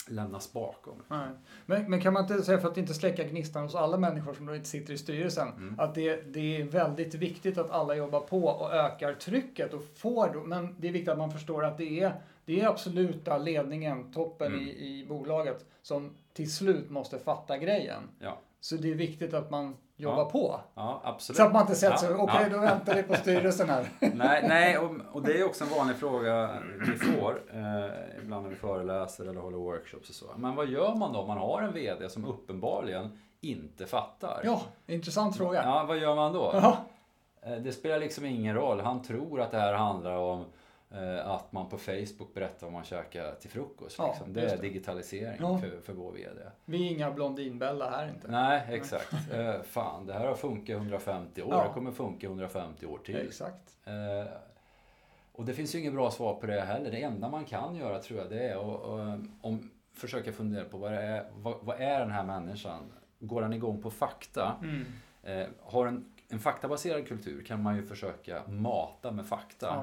lämnas bakom. Nej. Men, men kan man inte säga, för att inte släcka gnistan hos alla människor som då inte sitter i styrelsen, Mm. att det, det är väldigt viktigt att alla jobbar på och ökar trycket och får då, men det är viktigt att man förstår att det är, det är absoluta ledningen, toppen Mm. i, i bolaget, som till slut måste fatta grejen. Ja, Så det är viktigt att man jobbar Ja. på. ja absolut. Så att man inte sig, Ja, okej ja. då väntar vi på styrelsen här. Nej, nej och, och det är också en vanlig fråga vi får eh, ibland när vi föreläser eller håller workshops och så. Men vad gör man då om man har en VD som uppenbarligen inte fattar? Ja, intressant fråga. Ja, vad gör man då? Eh, Det spelar liksom ingen roll. Han tror att det här handlar om att man på Facebook berättar vad man käkar till frukost. Ja, Liksom. Det är det. digitalisering Ja. för, för vår VD. Vi är inga Blondinbella här inte. Nej, exakt. Eh, fan, det här har funkat 150 år. Ja. Det kommer funka 150 år till. Exakt. Eh, och det finns ju inget bra svar på det heller. Det enda man kan göra tror jag det är att om, försöka fundera på vad, är, vad, vad är den här människan? Går han igång på fakta? Mm. Eh, har en, en faktabaserad kultur kan man ju försöka mata med fakta.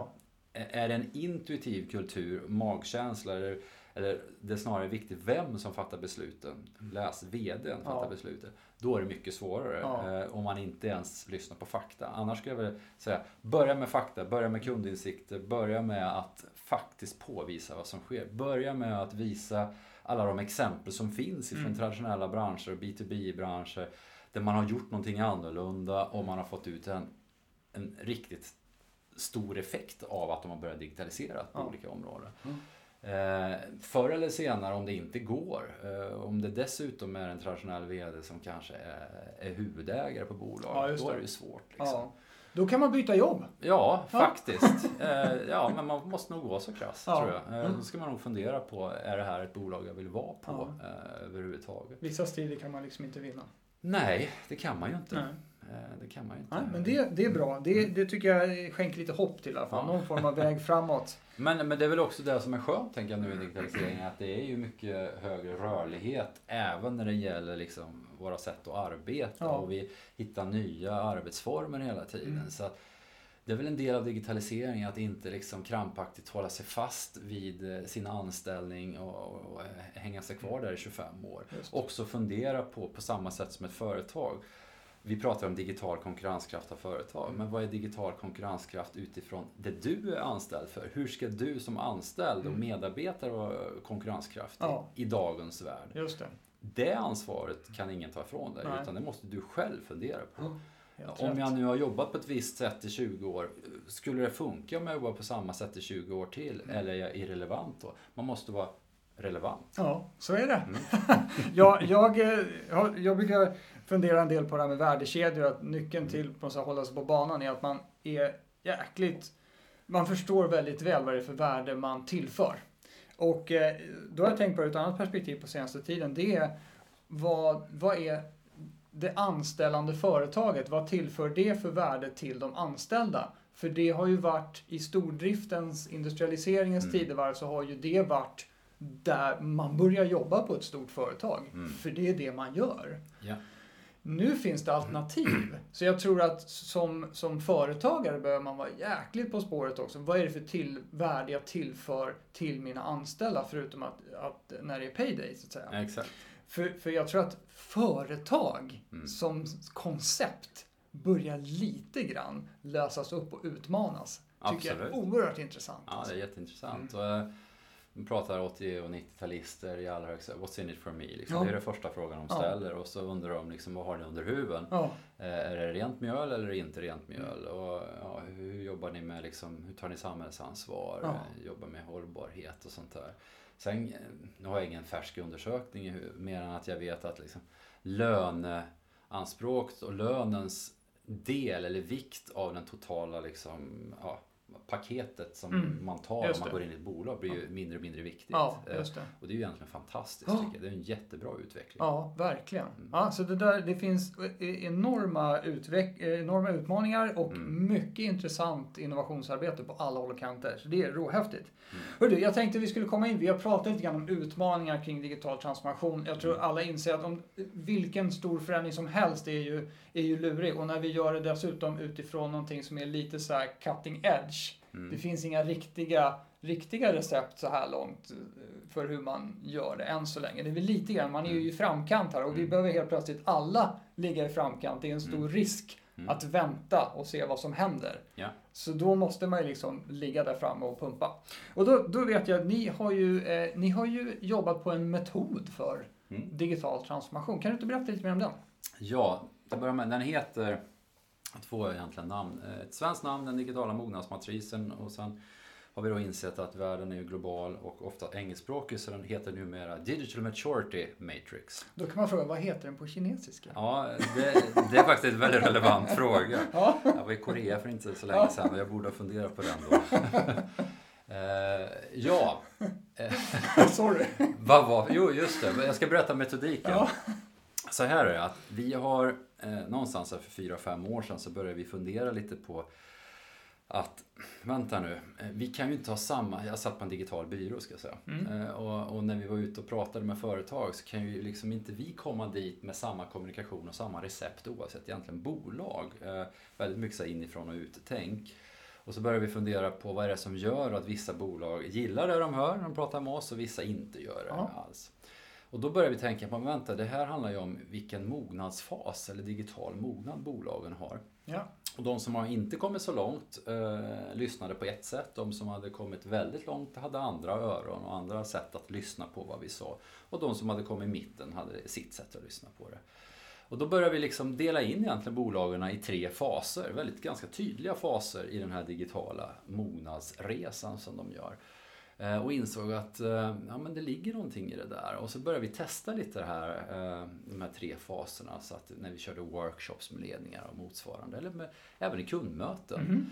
Ä- Är det en intuitiv kultur, magkänsla eller, eller det är snarare viktigt vem som fattar besluten? Läs VDn fattar Ja. besluten. Då är det mycket svårare Ja. eh, om man inte ens lyssnar på fakta. Annars skulle jag vilja säga, börja med fakta, börja med kundinsikter, börja med att faktiskt påvisa vad som sker. Börja med att visa alla de exempel som finns ifrån Mm. traditionella branscher och B2B-branscher där man har gjort någonting annorlunda och man har fått ut en, en riktigt stor effekt av att de har börjat digitalisera på Ja. olika områden. Mm. Eh, förr eller senare om det inte går, eh, om det dessutom är en traditionell VD som kanske är, är huvudägare på bolaget, Ja, då är det. ju svårt. Liksom. Ja. Då kan man byta jobb. Ja, Ja. faktiskt. Eh, ja, men man måste nog vara så krass, Ja. tror jag. Eh, Mm. Då ska man nog fundera på, är det här ett bolag jag vill vara på Ja. eh, överhuvudtaget? Vissa strider kan man liksom inte vinna. Nej, det kan man ju inte. Nej. Eh, det kan man ju inte. Nej, men det, det är bra. Det, det tycker jag skänker lite hopp till i alla fall. Ja. Någon form av väg framåt. Men, men det är väl också det som är skönt tänker jag nu i digitaliseringen, att det är ju mycket högre rörlighet även när det gäller liksom våra sätt att arbeta Ja. och vi hittar nya arbetsformer hela tiden. Mm. Så att det är väl en del av digitaliseringen att inte liksom krampaktigt hålla sig fast vid eh, sin anställning och, och, och hänga sig kvar där i 25 år. Också fundera på, på samma sätt som ett företag. Vi pratar om digital konkurrenskraft av företag, men vad är digital konkurrenskraft utifrån det du är anställd för? Hur ska du som anställd och Mm. medarbetare vara konkurrenskraftig Ja. i dagens värld? Just det. Det ansvaret kan ingen ta ifrån dig, Nej. utan det måste du själv fundera på. Helt Om jag nu har jobbat på ett visst sätt i 20 år, skulle det funka om jag jobbar på samma sätt i 20 år till? Mm. Eller är jag irrelevant då? Man måste vara relevant. Ja, så är det. Mm. jag, jag, eh, har- jag brukar fundera en del på det här med värdekedjor. Att nyckeln till att hålla sig på banan är att man är jäkligt... Man förstår väldigt väl vad det är för värde man tillför. Och eh, då har jag tänkt på ett annat perspektiv på senaste tiden. Det är vad, vad är det anställande företaget? Vad tillför det för värde till de anställda? För det har ju varit i stordriftens, industrialiseringens Mm. tidevarv så har ju det varit där man börjar jobba på ett stort företag. Mm. För det är det man gör. Ja. Nu finns det alternativ. Så jag tror att som, som företagare behöver man vara jäkligt på spåret också. Vad är det för till, värde jag tillför till mina anställda förutom att, att när det är payday så att säga. Exakt. För, för jag tror att företag Mm. som koncept börjar lite grann lösas upp och utmanas. Tycker jag är Absolut. oerhört intressant. Ja, det är jätteintressant. Mm. Och, vi pratar 80 och 90-talister i allra högsta What's in it for me? Liksom. Ja. Det är den första frågan de Ja. ställer och så undrar de liksom, vad har ni under huven? Ja, Eh, Är det rent mjöl eller inte rent mjöl? Och, ja, hur jobbar ni med, liksom, hur tar ni samhällsansvar? Ja. Eh, Jobbar med hållbarhet och sånt där. Sen, eh, nu har jag ingen färsk undersökning mer än att jag vet att liksom, löneanspråk och lönens del eller vikt av den totala liksom, ja, paketet som Mm, man tar om man går in i ett bolag blir ju mindre och mindre viktigt. Ja, Eh, just det. Och det är ju egentligen fantastiskt Ja. tycker jag. Det är en jättebra utveckling. Ja, verkligen. Mm. Ja, så det, där, det finns e- enorma, utveck, eh, enorma utmaningar och Mm. mycket intressant innovationsarbete på alla håll och kanter. Så det är råhäftigt. Mm. Hördu, jag tänkte vi skulle komma in, vi har pratat lite grann om utmaningar kring digital transformation. Jag tror Mm. alla inser att om vilken stor förändring som helst är ju, är ju lurig. Och när vi gör det dessutom utifrån någonting som är lite så här cutting edge. Mm. Det finns inga riktiga, riktiga recept så här långt eh, för hur man gör det än så länge. Det är väl lite grann, man är ju i framkant här och vi Mm. behöver helt plötsligt alla ligga i framkant. Det är en stor Mm. risk Mm. att vänta och se vad som händer. Ja. Så då måste man ju liksom ligga där framme och pumpa. Och då, då vet jag att ni har, ju, eh, ni har ju jobbat på en metod för Mm. digital transformation. Kan du inte berätta lite mer om den? Ja, jag börjar med, den heter två egentligen namn. Eh, Ett svenskt namn, den digitala mognadsmatrisen och sen har vi då insett att världen är ju global och ofta engelskspråkig så den heter numera Digital Maturity Matrix. Då kan man fråga, vad heter den på kinesiska? Ja, det, det är faktiskt en väldigt relevant fråga. Ja. Jag var i Korea för inte så länge sedan och jag borde ha funderat på den då. Eh, ja, Sorry. vad var... Jo, just det. Jag ska berätta metodiken. Så här är det att vi har eh, någonstans här för fyra fem år sedan så började vi fundera lite på att, vänta nu, eh, vi kan ju inte ha samma, jag satt på en digital byrå ska jag säga. Mm. Eh, och, och när vi var ute och pratade med företag så kan ju liksom inte vi komma dit med samma kommunikation och samma recept oavsett egentligen bolag. Eh, väldigt mycket så inifrån och ut-tänk. Och så började vi fundera på vad är det som gör att vissa bolag gillar det de hör när de pratar med oss och vissa inte gör det Ja. alls. Och då började vi tänka på, vänta, det här handlar ju om vilken mognadsfas eller digital mognad bolagen har. Ja. Och de som har inte kommit så långt eh, lyssnade på ett sätt. De som hade kommit väldigt långt hade andra öron och andra sätt att lyssna på vad vi sa. Och de som hade kommit i mitten hade sitt sätt att lyssna på det. Och då började vi liksom dela in egentligen bolagen i tre faser, väldigt ganska tydliga faser i den här digitala mognadsresan som de gör. Eh, Och insåg att eh, ja, men det ligger någonting i det där. Och så började vi testa lite det här, eh, de här tre faserna. Så att när vi körde workshops med ledningar och motsvarande. Eller med, även i kundmöten. Mhm.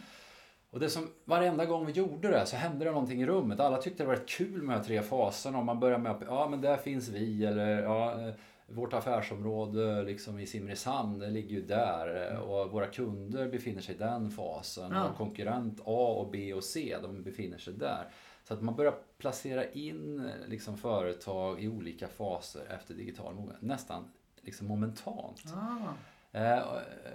Och det som, varenda gång vi gjorde det så hände det någonting i rummet. Alla tyckte det var rätt kul med de här tre faserna. Och man började med att, ja men där finns vi. Eller ja, vårt affärsområde liksom i Simrishamn, det ligger ju där. eh, Och våra kunder befinner sig i den fasen. Ja. Och konkurrent A och B och C, de befinner sig där. Så att man börjar placera in eh, liksom, företag i olika faser efter digital mognad. Nästan liksom momentant. Ah. Eh,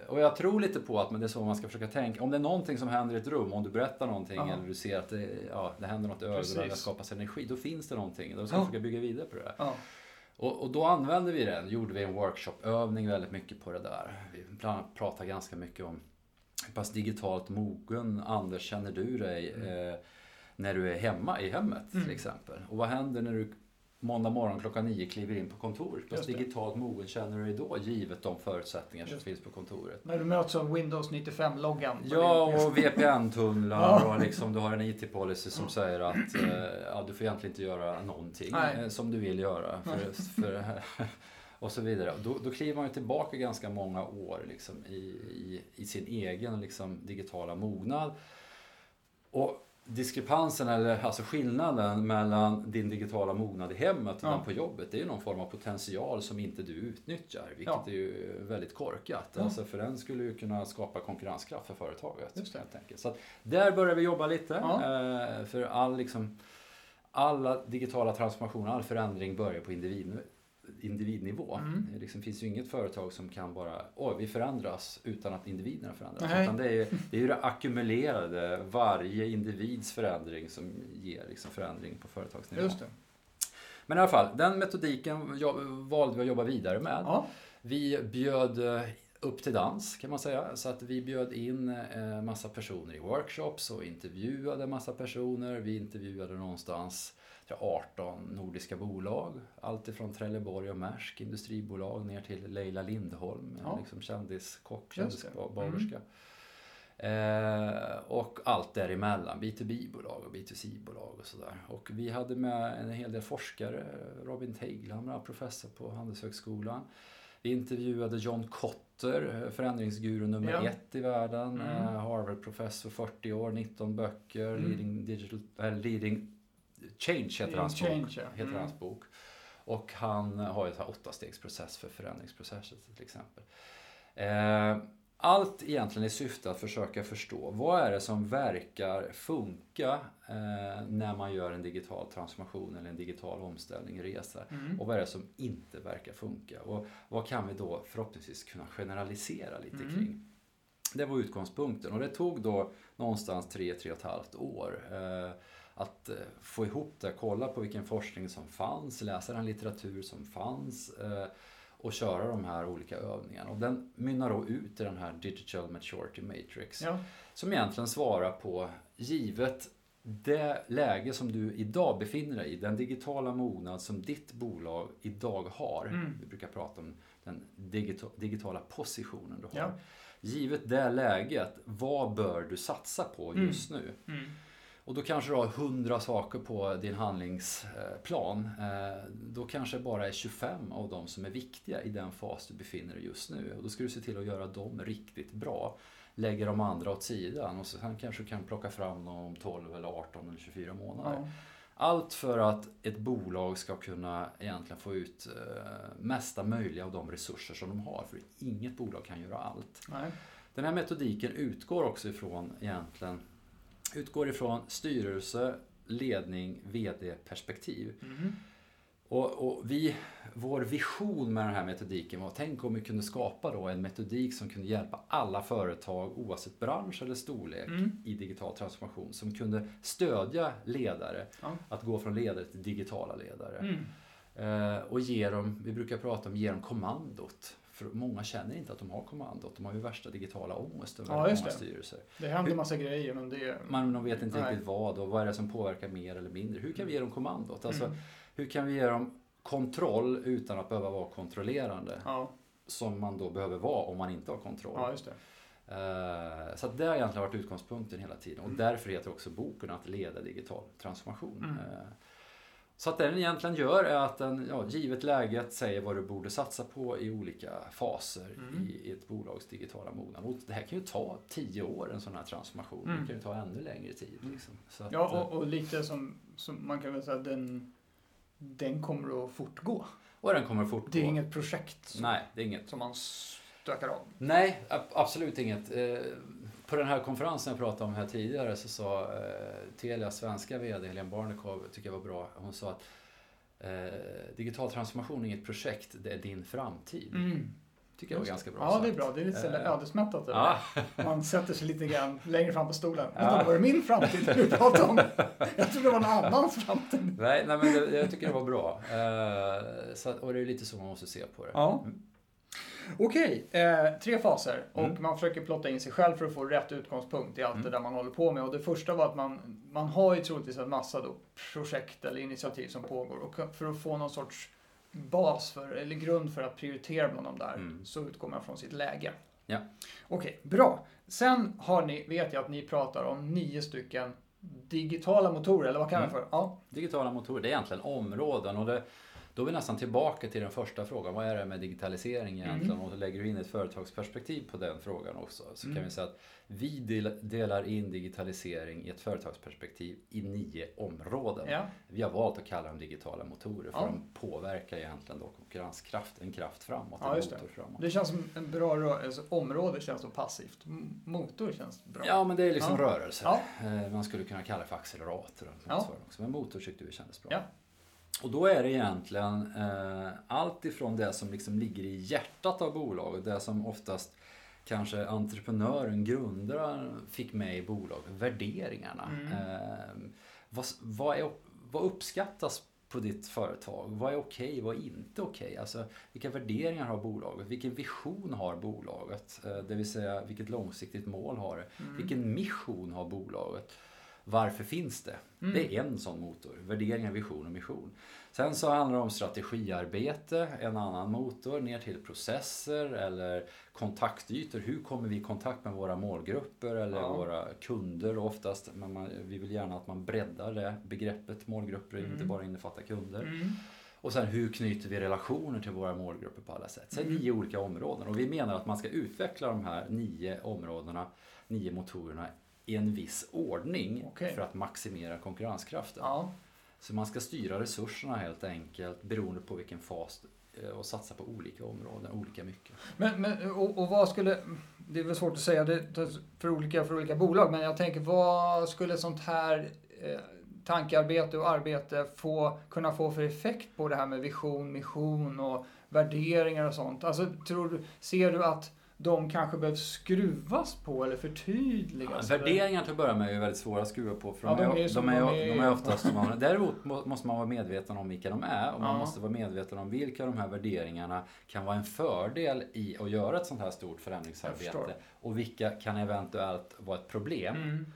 och jag tror lite på att men det är så man ska försöka tänka. Om det är någonting som händer i ett rum, om du berättar någonting Ja. eller du ser att det, ja, det händer något i ögonen, det skapas energi, då finns det någonting. Då ska Ja. vi försöka bygga vidare på det. Ja. Och, och då använde vi den, gjorde vi en workshopövning väldigt mycket på det där. Vi pratade ganska mycket om hur pass digitalt mogen, Anders, känner du dig eh, när du är hemma i hemmet Mm. till exempel? Och vad händer när du måndag morgon klockan nio kliver in på kontoret? Det. digitalt mogen känner du dig då, givet de förutsättningar som finns på kontoret? När du möts av Windows 95-loggan. på Ja, och VPN-tunnlar och liksom du har en IT-policy som säger att eh, ja, du får egentligen inte göra någonting eh, som du vill göra. För, för, och så vidare. Då, då kliver man ju tillbaka ganska många år liksom, i, i, i sin egen liksom, digitala mognad. Och diskrepansen, eller alltså skillnaden mellan din digitala mognad i hemmet och Ja. den på jobbet, det är ju någon form av potential som inte du utnyttjar. Vilket Ja. är ju väldigt korkat. Ja. Alltså för den skulle ju kunna skapa konkurrenskraft för företaget. Just det. Helt enkelt. Så att där börjar vi jobba lite. Eh, För all liksom, alla digitala transformationer, all förändring börjar på individ, individnivå. Mm. Det liksom finns ju inget företag som kan bara, oj vi förändras utan att individerna förändras. Nej. Utan det är, ju, det är ju det ackumulerade, varje individs förändring som ger liksom förändring på företagsnivå. Men i alla fall, den metodiken valde vi att jobba vidare med. Ja. Vi bjöd eh, upp till dans kan man säga. Så att vi bjöd in eh, massa personer i workshops och intervjuade massa personer. Vi intervjuade någonstans jag, 18 nordiska bolag. Allt ifrån Trelleborg och Maersk industribolag ner till Leila Lindholm, Ja. en liksom kändiskock, kändisbagerska. Eh, och allt däremellan, B2B-bolag och B2C-bolag och sådär. Och vi hade med en hel del forskare, Robin Teigl, han var professor på Handelshögskolan. Vi intervjuade John Kotter, förändringsguru nummer Ja. ett i världen. Mm. eh, Harvard-professor, 40 år, 19 böcker. Mm. Leading, digital, äh, leading Change heter hans Change, bok. ja. Heter Mm. hans bok. Och han har ju här åttastegsprocess för förändringsprocesser till exempel. Eh, allt egentligen i syfte att försöka förstå vad är det som verkar funka eh, när man gör en digital transformation eller en digital omställning, resa. Mm. Och vad är det som inte verkar funka? Och vad kan vi då förhoppningsvis kunna generalisera lite Mm. kring? Det var utgångspunkten och det tog då någonstans tre, tre och ett halvt år eh, att eh, få ihop det, kolla på vilken forskning som fanns, läsa den litteratur som fanns eh, och köra de här olika övningarna. Och den mynnar då ut i den här Digital Maturity Matrix Ja. som egentligen svarar på, givet det läge som du idag befinner dig i, den digitala mognad som ditt bolag idag har. Mm. Vi brukar prata om den digita- digitala positionen du har. Ja. Givet det läget, vad bör du satsa på just nu? Mm. Och då kanske du har 100 saker på din handlingsplan. Eh, Då kanske det bara är 25 av dem som är viktiga i den fas du befinner dig just nu. Och då ska du se till att göra dem riktigt bra. Lägger de andra åt sidan och sen kanske du kan plocka fram dem om 12 eller 18 eller 24 månader. Ja. Allt för att ett bolag ska kunna egentligen få ut eh, mesta möjliga av de resurser som de har. För inget bolag kan göra allt. Nej. Den här metodiken utgår också ifrån egentligen utgår ifrån styrelse, ledning, VD-perspektiv. Mm. Och, och vi, vår vision med den här metodiken var tänk om vi kunde skapa då en metodik som kunde hjälpa alla företag oavsett bransch eller storlek Mm. i digital transformation som kunde stödja ledare Ja. att gå från ledare till digitala ledare. Mm. Eh, och ge dem, vi brukar prata om ge dem kommandot. För många känner inte att de har kommandot. De har ju värsta digitala ångest över Ja, många det. styrelser. Det händer massa grejer men det... Man de vet inte Nej. riktigt vad och vad är det som påverkar mer eller mindre. Hur kan vi ge dem kommandot? Alltså, Mm. Hur kan vi ge dem kontroll utan att behöva vara kontrollerande? Ja. Som man då behöver vara om man inte har kontroll. ja, just det. Eh, Så det har egentligen varit utgångspunkten hela tiden. Och Mm. därför heter också boken att leda digital transformation. Mm. Eh, Så att det den egentligen gör är att den, ja, givet läget, säger vad du borde satsa på i olika faser Mm. i, i ett bolags digitala mognad. Och det här kan ju ta tio år, en sån här transformation. Mm. Det kan ju ta ännu längre tid. Liksom. Att, Ja, eh, och, och lite som, som man kan väl säga, den, den kommer att fortgå. och den kommer fortgå. Det är inget projekt som, Nej, det är inget. som man stökar av. Nej, ab- absolut inget. På den här konferensen jag pratade om här tidigare så sa eh, Telias svenska VD Helene Barnekow, tycker jag var bra, hon sa att eh, digital transformation är inget projekt, det är din framtid. Mm. Tycker jag var ganska bra Ja, det är sagt. bra. Det är lite Eh, ödesmättat. Ja. Man sätter sig lite grann längre fram på stolen. Ja. Vänta, var det min framtid du pratade om? Jag trodde det var någon annans framtid. nej, nej men det, jag tycker det var bra. Eh, så och det är lite så man måste se på det. Ja. Mm. Okej, eh, tre faser. Och Mm. man försöker plotta in sig själv för att få rätt utgångspunkt i allt Mm. det där man håller på med. Och det första var att man, man har ju troligtvis en massa då projekt eller initiativ som pågår. Och för att få någon sorts bas för, eller grund för att prioritera bland de där Mm. så utgår man från sitt läge. Ja. Okej, bra. Sen har ni, vet jag att ni pratar om nio stycken digitala motorer, eller vad kallar Mm. det för? Ja. Digitala motorer, det är egentligen områden. Och det, då är vi nästan tillbaka till den första frågan. Vad är det med digitalisering egentligen? Mm. Och så lägger du in ett företagsperspektiv på den frågan också. Så Mm. kan vi säga att vi del, delar in digitalisering i ett företagsperspektiv i nio områden. ja. Vi har valt att kalla dem digitala motorer för Ja. de påverkar egentligen då konkurrenskraft, en kraft framåt, Ja, en motor framåt. Det känns som en bra rörelse. Område känns så passivt. Motor känns bra. Ja, men det är liksom Ja. rörelse. Eh, Man skulle kunna kalla det för accelerator. Ja. också. Men motor tyckte vi kändes bra. Och då är det egentligen eh, allt ifrån det som liksom ligger i hjärtat av bolaget, det som oftast kanske entreprenören, grundaren fick med i bolaget, värderingarna. Mm. Eh, vad, vad, är, vad uppskattas på ditt företag? Vad är okej, vad är inte okej? Alltså, vilka värderingar har bolaget? Vilken vision har bolaget? Eh, det vill säga, vilket långsiktigt mål har det? Mm. Vilken mission har bolaget? Varför finns det? Mm. Det är en sån motor. Värderingar, vision och mission. Sen så handlar det om strategiarbete, en annan motor, ner till processer eller kontaktytor. Hur kommer vi i kontakt med våra målgrupper eller Ja. våra kunder oftast? Men man, vi vill gärna att man breddar det begreppet målgrupper, Mm. inte bara innefattar kunder. Mm. Och sen hur knyter vi relationer till våra målgrupper på alla sätt? Så mm. nio olika områden och vi menar att man ska utveckla de här nio områdena, nio motorerna i en viss ordning okay. för att maximera konkurrenskraften. Ja. Så man ska styra resurserna helt enkelt beroende på vilken fas eh, och satsa på olika områden, olika mycket. Men, men och, och, vad skulle, det är väl svårt att säga det för olika, för olika bolag, men jag tänker vad skulle sånt här eh, tankearbete och arbete få, kunna få för effekt på det här med vision, mission och värderingar och sånt? Alltså, tror, ser du att de kanske behöver skruvas på eller förtydligas? Ja, värderingar till att börja med är väldigt svåra att skruva på. För ja, de, är, de, är, de, är, de är oftast som man, Däremot måste man vara medveten om vilka de är och man ja. måste vara medveten om vilka de här värderingarna kan vara en fördel i att göra ett sånt här stort förändringsarbete och vilka kan eventuellt vara ett problem. Mm.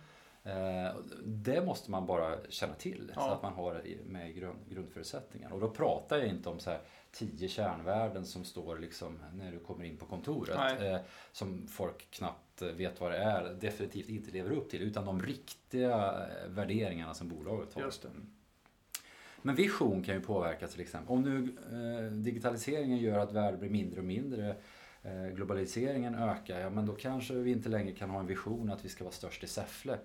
Eh, det måste man bara känna till så att man har med grund, grundförutsättningar. Och då pratar jag inte om så här tio kärnvärden som står liksom när du kommer in på kontoret. Eh, som folk knappt vet vad det är, definitivt inte lever upp till. Utan de riktiga eh, värderingarna som bolaget har. Men vision kan ju påverka till exempel. Om nu eh, digitaliseringen gör att världen blir mindre och mindre eh, globaliseringen ökar, ja men då kanske vi inte längre kan ha en vision att vi ska vara störst i Säffle.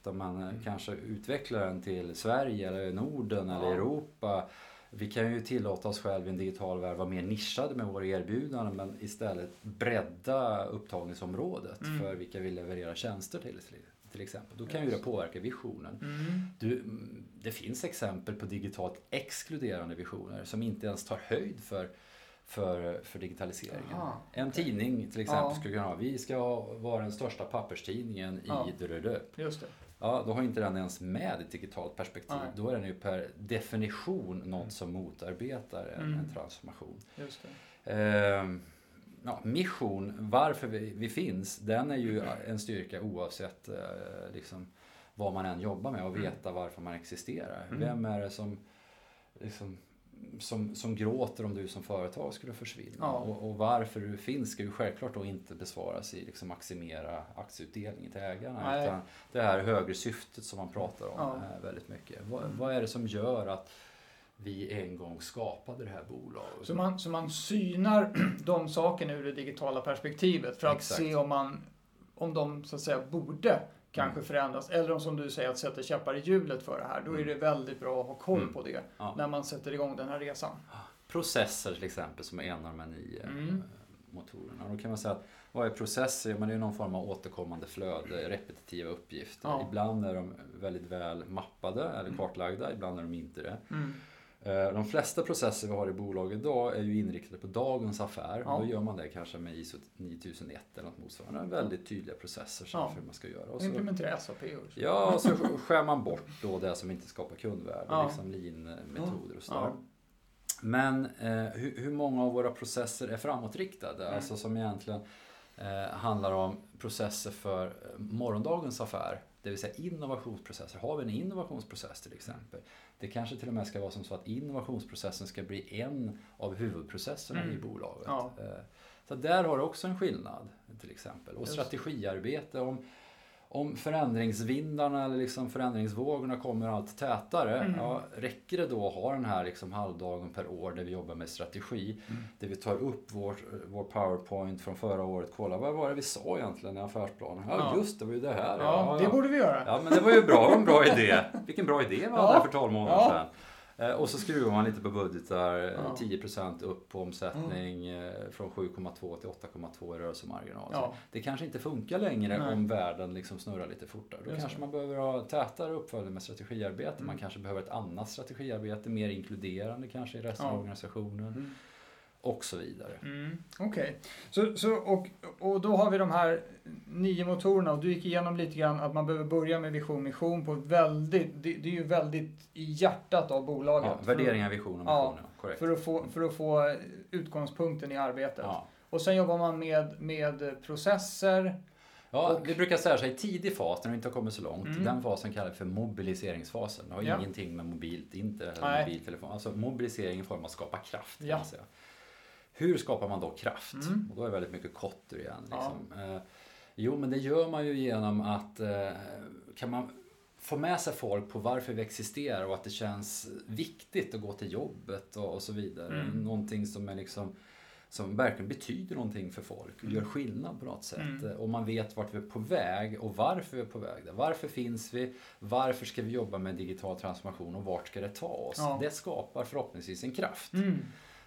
Utan man mm. kanske utvecklar den till Sverige eller Norden ja. eller Europa vi kan ju tillåta oss själva i en digital värld vara mer nischade med våra erbjudanden men istället bredda upptagningsområdet mm. för vilka vi levererar tjänster till till exempel. Då kan ju det påverka visionen. Mm. Du, det finns exempel på digitalt exkluderande visioner som inte ens tar höjd för för, för digitaliseringen. Aha, en okay. tidning till exempel ja. skulle kunna ha, vi ska vara den största papperstidningen ja. i Drödöp. Just det. Ja, då har inte den ens med ett digitalt perspektiv. Nej. Då är den ju per definition något som motarbetar en, mm. en transformation. Just eh, ja, mission, varför vi, vi, finns, den är ju en styrka oavsett eh, liksom, vad man än jobbar med och mm. veta varför man existerar. Mm. Vem är det som liksom, som, som gråter om du som företag skulle försvinna. Ja. Och, och, varför du finns ska ju självklart då inte besvaras i liksom maximera aktieutdelningen till ägarna. Nej. Utan det här högre syftet som man pratar om ja. väldigt mycket. Vad, mm. vad är det som gör att vi en gång skapade det här bolaget. Så man, så man synar de sakerna ur det digitala perspektivet för att Exakt. se om, man, om de så att säga borde kanske mm. förändras. Eller om som du säger att sätta käppar i hjulet för det här. Då är mm. det väldigt bra att ha koll mm. på det ja. när man sätter igång den här resan. Processer till exempel som är en av de här nio mm. motorerna. Då kan man säga att vad är processer? Men det är någon form av återkommande flöde, repetitiva uppgifter. Ja. Ibland är de väldigt väl mappade eller kartlagda, ibland är de inte det. Mm. Eh, de flesta processer vi har i bolaget idag är ju inriktade på dagens affär. Ja. Då gör man det kanske med ISO 9001 eller något motsvarande. Väldigt tydliga processer ja. för hur man ska göra. Och så, Implementera SAP. Ja, och så skär man bort då det som inte skapar kundvärde. Ja. Liksom lean-metoder och sådär. Ja. Men eh, hur, hur, många av våra processer är framåtriktade? Mm. Alltså som egentligen eh, handlar om processer för eh, morgondagens affär. Det vill säga innovationsprocesser. Har vi en innovationsprocess till exempel det kanske till och med ska vara som så att innovationsprocessen ska bli en av huvudprocesserna mm. i bolaget. Ja. Eh, så där har du också en skillnad till exempel. Och strategiarbete. Om, om förändringsvindarna eller liksom förändringsvågorna kommer allt tätare, mm. ja, räcker det då att ha den här liksom halvdagen per år där vi jobbar med strategi, mm. där vi tar upp vår, vår powerpoint från förra året, kolla vad var det vi sa egentligen i affärsplanen? Ja, ja. just det, var ju det här. Ja, ja det borde vi göra. Ja, men det var ju bra, en bra idé. Vilken bra idé vi hade för 12 månader sedan. Eh, och så skruvar man lite på budgetar, ja. 10% upp på omsättning mm. Eh, från 7,2 till 8,2 i rörelsemarginal. Ja. Det kanske inte funkar längre Nej. om världen liksom snurrar lite fortare. Då Just kanske man behöver ha tätare uppföljning med strategiarbete. Mm. Man kanske behöver ett annat strategiarbete, mer inkluderande kanske i resten ja. av organisationen. Mm och så vidare. Mm, Okej, okay. så, så, och, och då har vi de här nio motorerna och du gick igenom lite grann att man behöver börja med vision mission på väldigt, det, det är ju väldigt i hjärtat av bolaget. Ja, värderingar, vision och mission, ja, korrekt. För att, få, för att få utgångspunkten i arbetet. Ja. Och sen jobbar man med, med processer, Ja, och, vi brukar säga så här, i tidig fas när vi inte har kommit så långt, mm. den fasen kallar vi för mobiliseringsfasen. Det har ja. ingenting med mobilt, inte eller mobiltelefon. Alltså mobilisering i form av att skapa kraft. Ja. säga. Hur skapar man då kraft? Mm. Och då är det väldigt mycket kotter igen. Liksom. Ja. Eh, jo, men det gör man ju genom att eh, kan man få med sig folk på varför vi existerar och att det känns viktigt att gå till jobbet och, och så vidare. Mm. Någonting som är liksom som verkligen betyder någonting för folk och gör skillnad på något sätt. Mm. Och man vet vart vi är på väg och varför vi är på väg där. Varför finns vi? Varför ska vi jobba med digital transformation och vart ska det ta oss? Ja. Det skapar förhoppningsvis en kraft. Mm.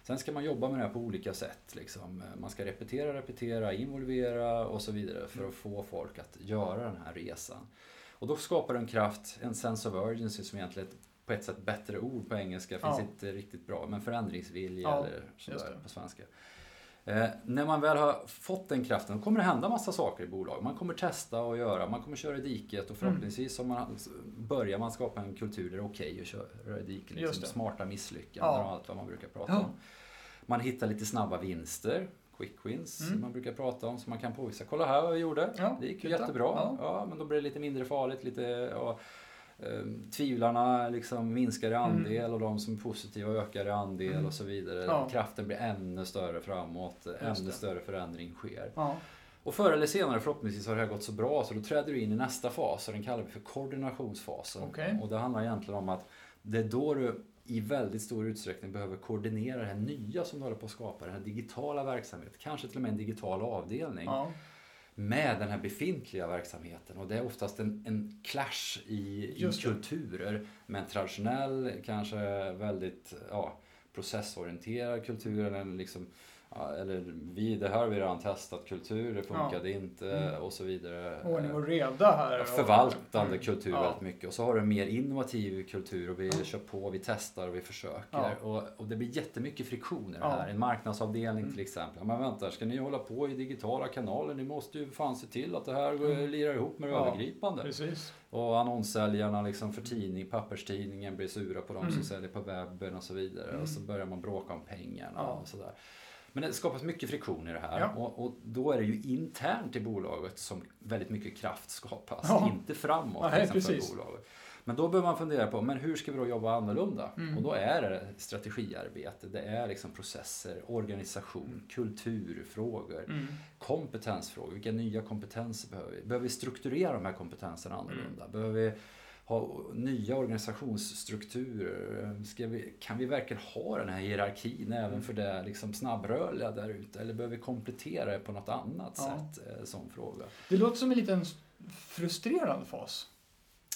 Sen ska man jobba med det här på olika sätt. Liksom. Man ska repetera, repetera, involvera och så vidare för att få folk att göra den här resan. Och då skapar det en kraft, en sense of urgency som egentligen är ett på ett sätt bättre ord på engelska, finns Ja. inte riktigt bra, men förändringsvilja Ja, eller sådär på svenska. Eh, när man väl har fått den kraften då kommer det hända massa saker i bolag. Man kommer testa och göra, man kommer köra i diket Mm. och förhoppningsvis om man, börjar man skapa en kultur där det är okej att köra i diket. Liksom, smarta misslyckanden Ja. och allt vad man brukar prata Ja. om. Man hittar lite snabba vinster, quick wins, Mm. som man brukar prata om, som man kan påvisa. Kolla här vad vi gjorde, Ja, det gick ju titta. jättebra. Ja. Men då blir det lite mindre farligt, lite... Eh, tvivlarna liksom minskar i andel och de som är positiva ökar i andel Mm. och så vidare. Ja. Kraften blir ännu större framåt, ännu det. större förändring sker. Ja. Och förr eller senare förhoppningsvis har det här gått så bra så då träder du in i nästa fas och den kallar vi för koordinationsfasen. Okej. Och det handlar egentligen om att det är då du i väldigt stor utsträckning behöver koordinera det här nya som du håller på att skapa, den här digitala verksamheten, kanske till och med en digital avdelning Ja. Med den här befintliga verksamheten. Och det är oftast en, en clash i, i kulturer med en traditionell, kanske väldigt ja, processorienterad kultur. Eller, liksom, ja, eller vi, det här har vi redan testat, kultur, det funkade inte Mm. och så vidare. Ordning och reda här. Ja, och- Förvaltande Mm. kultur Ja. väldigt mycket. Och så har du mer innovativ kultur och vi Ja. kör på, vi testar och vi försöker. Ja. Och, och det blir jättemycket friktioner Ja. här. En marknadsavdelning Mm. till exempel. Ja, Men vänta, ska ni hålla på i digitala kanaler? Ni måste ju fan se till att det här Mm. lirar ihop med det Ja. övergripande. Precis. Och annonssäljarna liksom för tidning, papperstidningen blir sura på de Mm. som säljer på webben och så vidare. Mm. Och så börjar man bråka om pengarna Ja. och sådär. Men det skapas mycket friktion i det här. Ja. Och, och då är det ju internt i bolaget som väldigt mycket kraft skapas. Ja. Inte framåt Nej, liksom, för precis. bolaget. Men då behöver man fundera på, men hur ska vi då jobba annorlunda? Mm. Och då är det strategiarbete, det är liksom processer, organisation, kulturfrågor, Mm. kompetensfrågor. Vilka nya kompetenser behöver vi? Behöver vi strukturera de här kompetenserna annorlunda? Mm. Behöver vi ha nya organisationsstrukturer? Vi, kan vi verkligen ha den här hierarkin även Mm. för det liksom snabbrörliga där ute? Eller behöver vi komplettera det på något annat Ja. sätt? Eh, Sån fråga. Det låter som en liten frustrerande fas.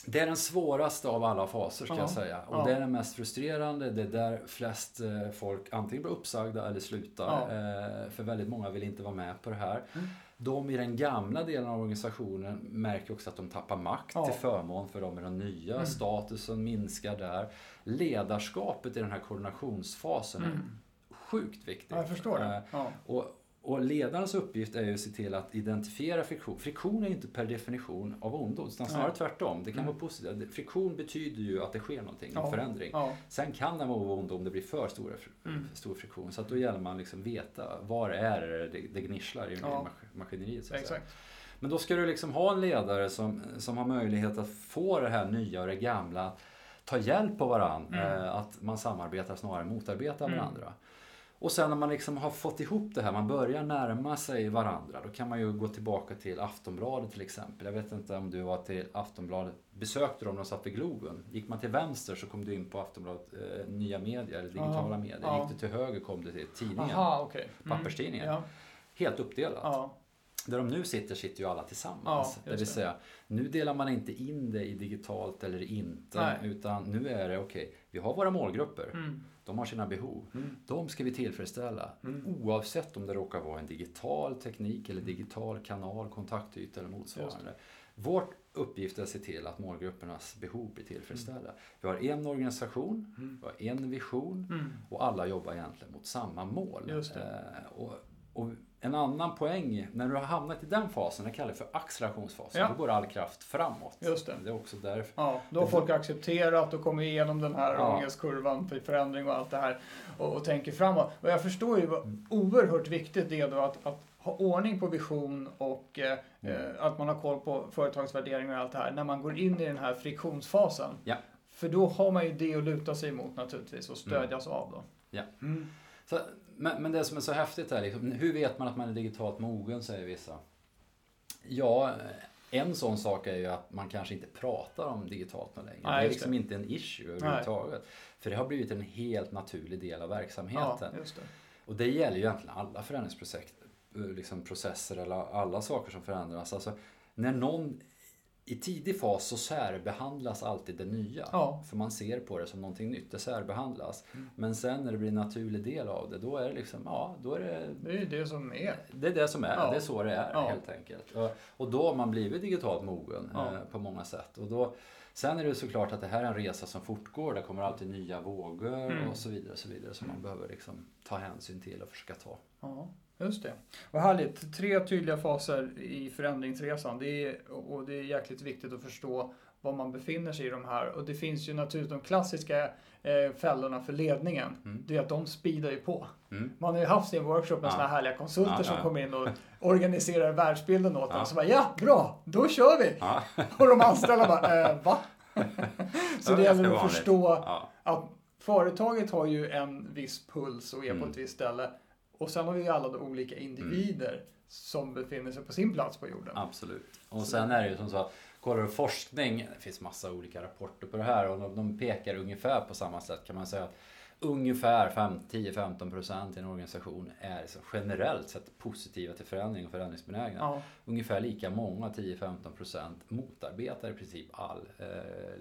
Det är den svåraste av alla faser ska Ja. jag säga. Och Ja. det är den mest frustrerande. Det är där flest eh, folk antingen blir uppsagda eller slutar. Eh, För väldigt många vill inte vara med på det här. Mm. De i den gamla delen av organisationen märker också att de tappar makt Ja. till förmån för de i den nya. Mm. Statusen minskar där. Ledarskapet i den här koordinationsfasen Mm. är sjukt viktigt. Ja, jag förstår Eh, det. Ja. och, och ledarens uppgift är ju att se till att identifiera friktion. Friktion är ju inte per definition av ondo, utan snarare Nej. tvärtom. Det kan Mm. vara positivt. Friktion betyder ju att det sker någonting, en Ja. förändring. Ja. Sen kan den vara av ondo om det blir för stora, Mm. stor friktion. Så att då gäller man liksom veta var är det det, det gnisslar i Ja. mas- maskineriet. Så. Exakt. Men då ska du liksom ha en ledare som, som har möjlighet att få det här nya och det gamla ta hjälp av varandra. Mm. Eh, att man samarbetar snarare än motarbetar Mm. Och sen när man liksom har fått ihop det här, man börjar närma sig varandra. Då kan man ju gå tillbaka till Aftonbladet till exempel. Jag vet inte om du var till Aftonbladet, besökte dem när de satt vid Globen. Gick man till vänster så kom du in på Aftonbladet eh, Nya Medier eller digitala Ja, medier. ja. Gick du till höger kom du till tidningen. Aha, okej. Mm. Papperstidningen. Ja. Helt uppdelat. Ja. Där de nu sitter, sitter ju alla tillsammans. Ja, det vill säga, nu delar man inte in det i digitalt eller inte. Nej. Utan nu är det, okej, vi har våra målgrupper. Mm. De har sina behov. Mm. De ska vi tillfredsställa. Mm. Oavsett om det råkar vara en digital teknik eller digital kanal, kontaktyta eller motsvarande. Vår uppgift är att se till att målgruppernas behov blir tillfredsställda. Vi har en organisation, Mm. vi har en vision Mm. och alla jobbar egentligen mot samma mål. Eh, och, och en annan poäng, när du har hamnat i den fasen, det kallar vi för accelerationsfasen, Ja. då går all kraft framåt. Just det. Det är också därför. Ja, då har folk accepterat och kommit igenom den här Ja. ångestkurvan för förändring och allt det här och, och tänker framåt. Och jag förstår ju vad oerhört viktigt det är då att, att ha ordning på vision och eh, Mm. eh, att man har koll på företagsvärderingar och allt det här när man går in i den här friktionsfasen. Ja. För då har man ju det att luta sig emot naturligtvis och stödjas av då. Ja. Mm. Så, men, men det som är så häftigt är liksom, hur vet man att man är digitalt mogen, säger vissa. Ja, En sån sak är ju att man kanske inte pratar om digitalt längre. Nej, det är liksom det. inte en issue överhuvudtaget. För det har blivit en helt naturlig del av Ja, verksamheten. just det. Och det gäller ju egentligen alla förändringsprocesser liksom processer eller alla saker som förändras. Alltså, när någon i tidig fas så särbehandlas alltid det nya. Ja. För man ser på det som någonting nytt, det särbehandlas. Mm. Men sen när det blir en naturlig del av det, då är det liksom, ja, då är det Det är det som är. det är det som är, Ja. det är så det är Ja. helt enkelt. Och, då har man blivit digitalt mogen eh, på många sätt. Och då, sen är det såklart att det här är en resa som fortgår, det kommer alltid nya vågor Mm. och så vidare. Och så vidare som man behöver liksom ta hänsyn till och försöka ta. Just det. Vad härligt. Tre tydliga faser i förändringsresan. Det är, och det är jäkligt viktigt att förstå var man befinner sig i de här. Och det finns ju naturligtvis de klassiska eh, fällorna för ledningen. Mm. Det är att de speedar ju på. Mm. Man har ju haft sin workshop med Ja. såna här härliga konsulter Ja, som ja. kommer in och organiserar världsbilden åt Ja. en. Så bara, ja, bra, då kör vi! Ja. Och de anställda bara, eh, va? så det gäller att förstå att företaget har ju en viss puls och är på Mm. ett visst ställe. Och sen har vi alla de olika individer som befinner sig på sin plats på jorden. Absolut. Och sen är det ju som så att kollar du forskning, det finns massa olika rapporter på det här och de, de pekar ungefär på samma sätt kan man säga att ungefär 10-15% i en organisation är generellt sett positiva till förändring och förändringsbenägna. Ja, Ungefär lika många, 10-15% motarbetar i princip all eh,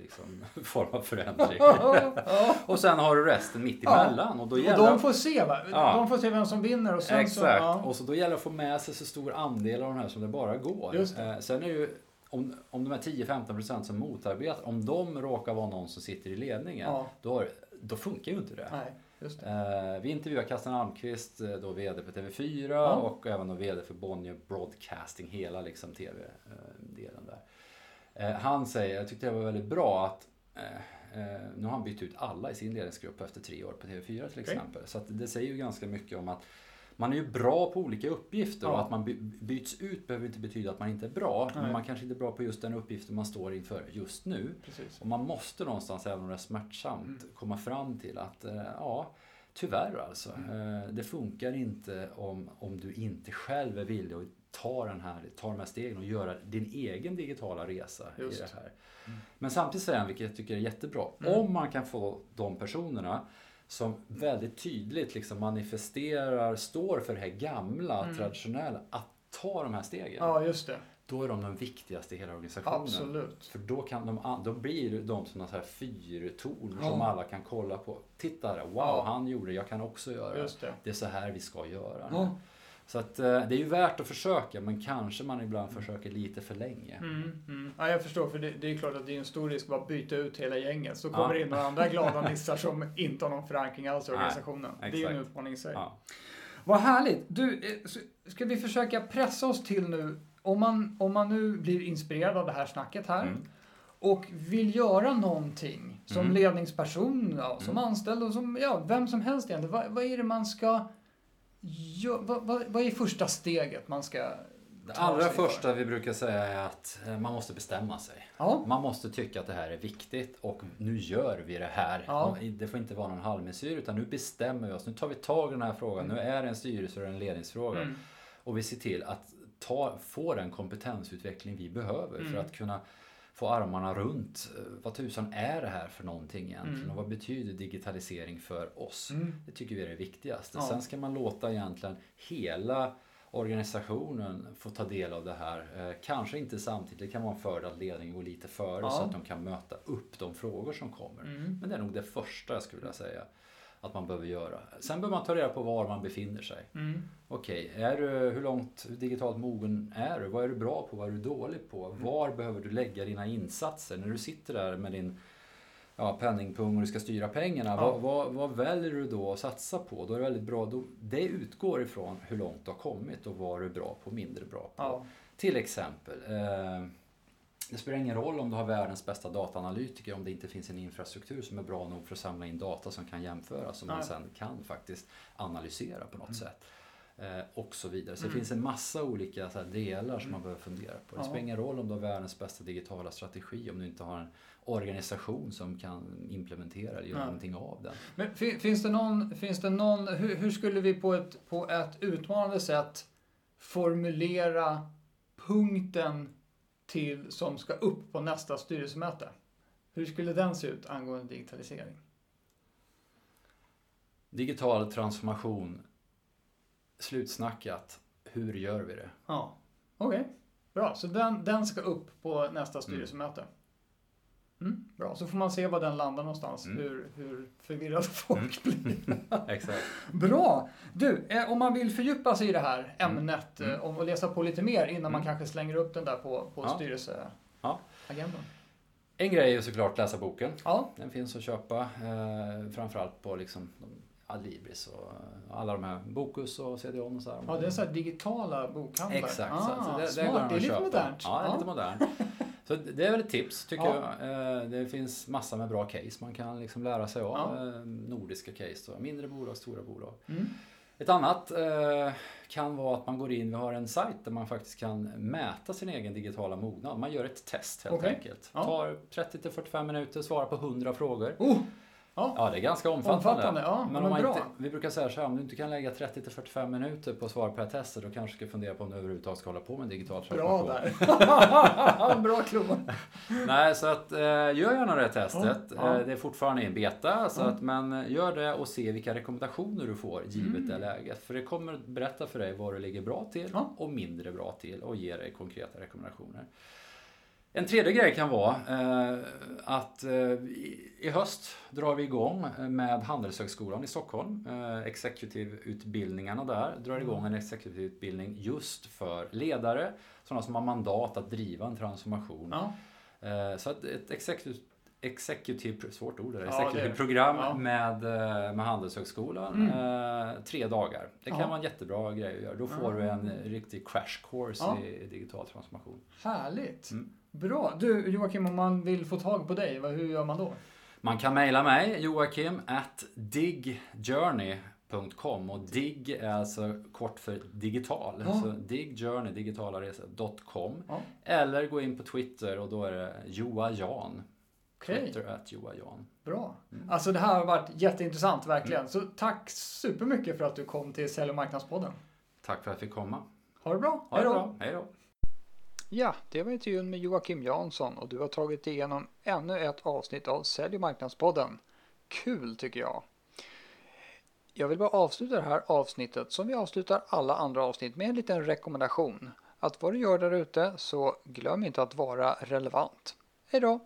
liksom, form av förändring. ja. och sen har du resten mitt Ja. emellan. Och då Och gäller de får se va? Ja. De får se vem som vinner och sen Exakt. så... Ja. Och så då gäller det att få med sig så stor andel av de här som det bara går. Just. Eh, Sen är ju om, om de här 10-15% som motarbetar, om de råkar vara någon som sitter i ledningen, Ja. då, då funkar ju inte det. Nej, just det. Eh, Vi intervjuar Kasten Almqvist, eh, då VD på TV4 Ja. och även då VD för Bonnier Broadcasting, hela liksom TV-delen där. Eh, Han säger, jag tyckte det var väldigt bra att eh, nu har han bytt ut alla i sin ledningsgrupp efter tre år på TV4 till exempel. Så att det säger ju ganska mycket om att man är ju bra på olika uppgifter och Ja. att man by- byts ut behöver inte betyda att man inte är bra. Nej. Men man kanske inte är bra på just den uppgiften man står inför just nu. Precis. Och man måste någonstans, även om det är smärtsamt, Mm. komma fram till att eh, ja, tyvärr alltså. Mm. Eh, Det funkar inte om, om du inte själv är villig att ta, den här, ta de här stegen och göra din egen digitala resa Just. i det här. Men samtidigt säger han, vilket jag tycker är jättebra, Mm. om man kan få de personerna som väldigt tydligt liksom manifesterar, står för det här gamla, Mm. traditionella, att ta de här stegen. Ja, just det. Då är de de viktigaste i hela organisationen. Absolut. För då, kan de, då blir de som några fyrtorn Ja. som alla kan kolla på. Titta där, wow, Ja. han gjorde det, jag kan också göra det. Just det. Det är så här vi ska göra. Ja. Så att, eh, det är ju värt att försöka, men kanske man ibland försöker lite för länge. Mm, mm. Ja, jag förstår, för det, det är klart att det är en stor risk att bara byta ut hela gänget. Så kommer det in några andra glada nissar som inte har någon förankring alls i Nej, organisationen. det är ju en utmaning i sig. Ja. Vad härligt! Du, eh, ska vi försöka pressa oss till nu, om man, om man nu blir inspirerad av det här snacket här Mm. och vill göra någonting som Mm. ledningsperson, ja, som Mm. anställd och som ja, vem som helst egentligen. Vad, vad är det man ska gö- vad, vad, vad är första steget man ska Det allra för? första vi brukar säga är att eh, man måste bestämma sig. Ja, Man måste tycka att det här är viktigt och nu gör vi det här. Ja. Det får inte vara någon halvmesyr utan nu bestämmer vi oss. Nu tar vi tag i den här frågan. Nu är det en styrelse och en ledningsfråga. mm. Och vi ser till att ta, få den kompetensutveckling vi behöver för Mm. att kunna få armarna runt. eh, Vad tusan är det här för någonting egentligen? Mm. Och vad betyder digitalisering för oss? Mm. Det tycker vi är det viktigaste. Ja. Sen ska man låta egentligen hela organisationen få ta del av det här. Eh, kanske inte samtidigt, det kan vara en fördel att ledningen går lite före Ja. så att de kan möta upp de frågor som kommer. Mm. Men det är nog det första jag skulle vilja säga att man behöver göra. Sen behöver man ta reda på var man befinner sig. Mm. Okej, är du, hur långt digitalt mogen är du? Vad är du bra på? Vad är du dålig på? Mm. Var behöver du lägga dina insatser? När du sitter där med din ja, penningpung och du ska styra pengarna. Ja. Vad, vad, vad väljer du då att satsa på? Då är det väldigt bra. Då, det utgår ifrån hur långt du har kommit och vad du är bra på och mindre bra på. Ja. Till exempel, eh, det spelar ingen roll om du har världens bästa dataanalytiker om det inte finns en infrastruktur som är bra nog för att samla in data som kan jämföras som man sen kan faktiskt analysera på något sätt. Eh, och så vidare. Så Mm. det finns en massa olika här, delar som man behöver fundera på. Det Ja. spelar ingen roll om du har världens bästa digitala strategi om du inte har en organisation som kan implementera eller göra Nej. någonting av den. Men fi- finns det någon, finns det någon hur, hur skulle vi på ett, på ett utmanande sätt formulera punkten till, som ska upp på nästa styrelsemöte. Hur skulle den se ut angående digitalisering? Digital transformation, slutsnackat. Hur gör vi det? Ja, okej. Okay. Bra, så den, den ska upp på nästa styrelsemöte. Mm, bra, så får man se var den landar någonstans. Mm. Hur, hur förvirrade folk mm. blir. Exakt. Bra! Du, eh, om man vill fördjupa sig i det här mm. ämnet mm. Eh, och läsa på lite mer innan man mm. kanske slänger upp den där på, på ja. styrelseagendan. Ja. En grej är ju såklart läsa boken. Ja. Den finns att köpa. Eh, framförallt på liksom Adlibris och alla de här Bokus och CDON och så Ja, det är så digitala bokhandlar. Exakt. Ah, så det, smart. Det, är lite modernt. Ja, det är lite modernt. Så det är väl ett tips tycker ja. jag. Eh, det finns massor med bra case man kan liksom lära sig av. Ja. Eh, nordiska case, då. mindre bolag, stora bolag. Mm. Ett annat eh, kan vara att man går in, vi har en sajt där man faktiskt kan mäta sin egen digitala mognad. Man gör ett test helt okay. enkelt. Ja. Tar 30 45 minuter, svarar på 100 frågor. Oh. Ja. ja, det är ganska omfattande. omfattande ja, men om man inte, vi brukar säga så här, om du inte kan lägga 30-45 minuter på att svara på ett test, då kanske du ska fundera på om du överhuvudtaget ska hålla på med digital transformation. Bra där! Bra klubba! Nej, så att eh, gör gärna det testet. Ja, eh, det är fortfarande i en beta, så att, men gör det och se vilka rekommendationer du får givet mm. det läget. För det kommer berätta för dig vad du ligger bra till och mindre bra till och ge dig konkreta rekommendationer. En tredje grej kan vara eh, att eh, i höst drar vi igång med Handelshögskolan i Stockholm. Eh, Executive-utbildningarna där drar igång en executive-utbildning just för ledare, sådana som har mandat att driva en transformation. Ja. Så att ett executive executive, svårt ord, ja, executive program ja. med, med Handelshögskolan. Mm. Tre dagar. Det kan ja. vara en jättebra grej att göra. Då får du en riktig crash course i, i, digital transformation. Härligt! Mm. Bra. Du Joakim, om man vill få tag på dig, hur gör man då? Man kan mejla mig, joakim at digjourney.com och dig är alltså kort för digital. Ja. Så digjourney. Ja. Eller gå in på Twitter och då är det joajan. Okay. Twitter at joajan. Bra. Mm. Alltså det här har varit jätteintressant verkligen. Mm. Så tack supermycket för att du kom till Sälj och marknadspodden. Tack för att jag fick komma. Ha det bra. Ha. Hej då. Ja, det var intervjun med Joakim Jansson och du har tagit igenom ännu ett avsnitt av Sälj och marknadspodden. Kul tycker jag. Jag vill bara avsluta det här avsnittet som vi avslutar alla andra avsnitt med en liten rekommendation. Att vad du gör där ute så glöm inte att vara relevant. Hej då!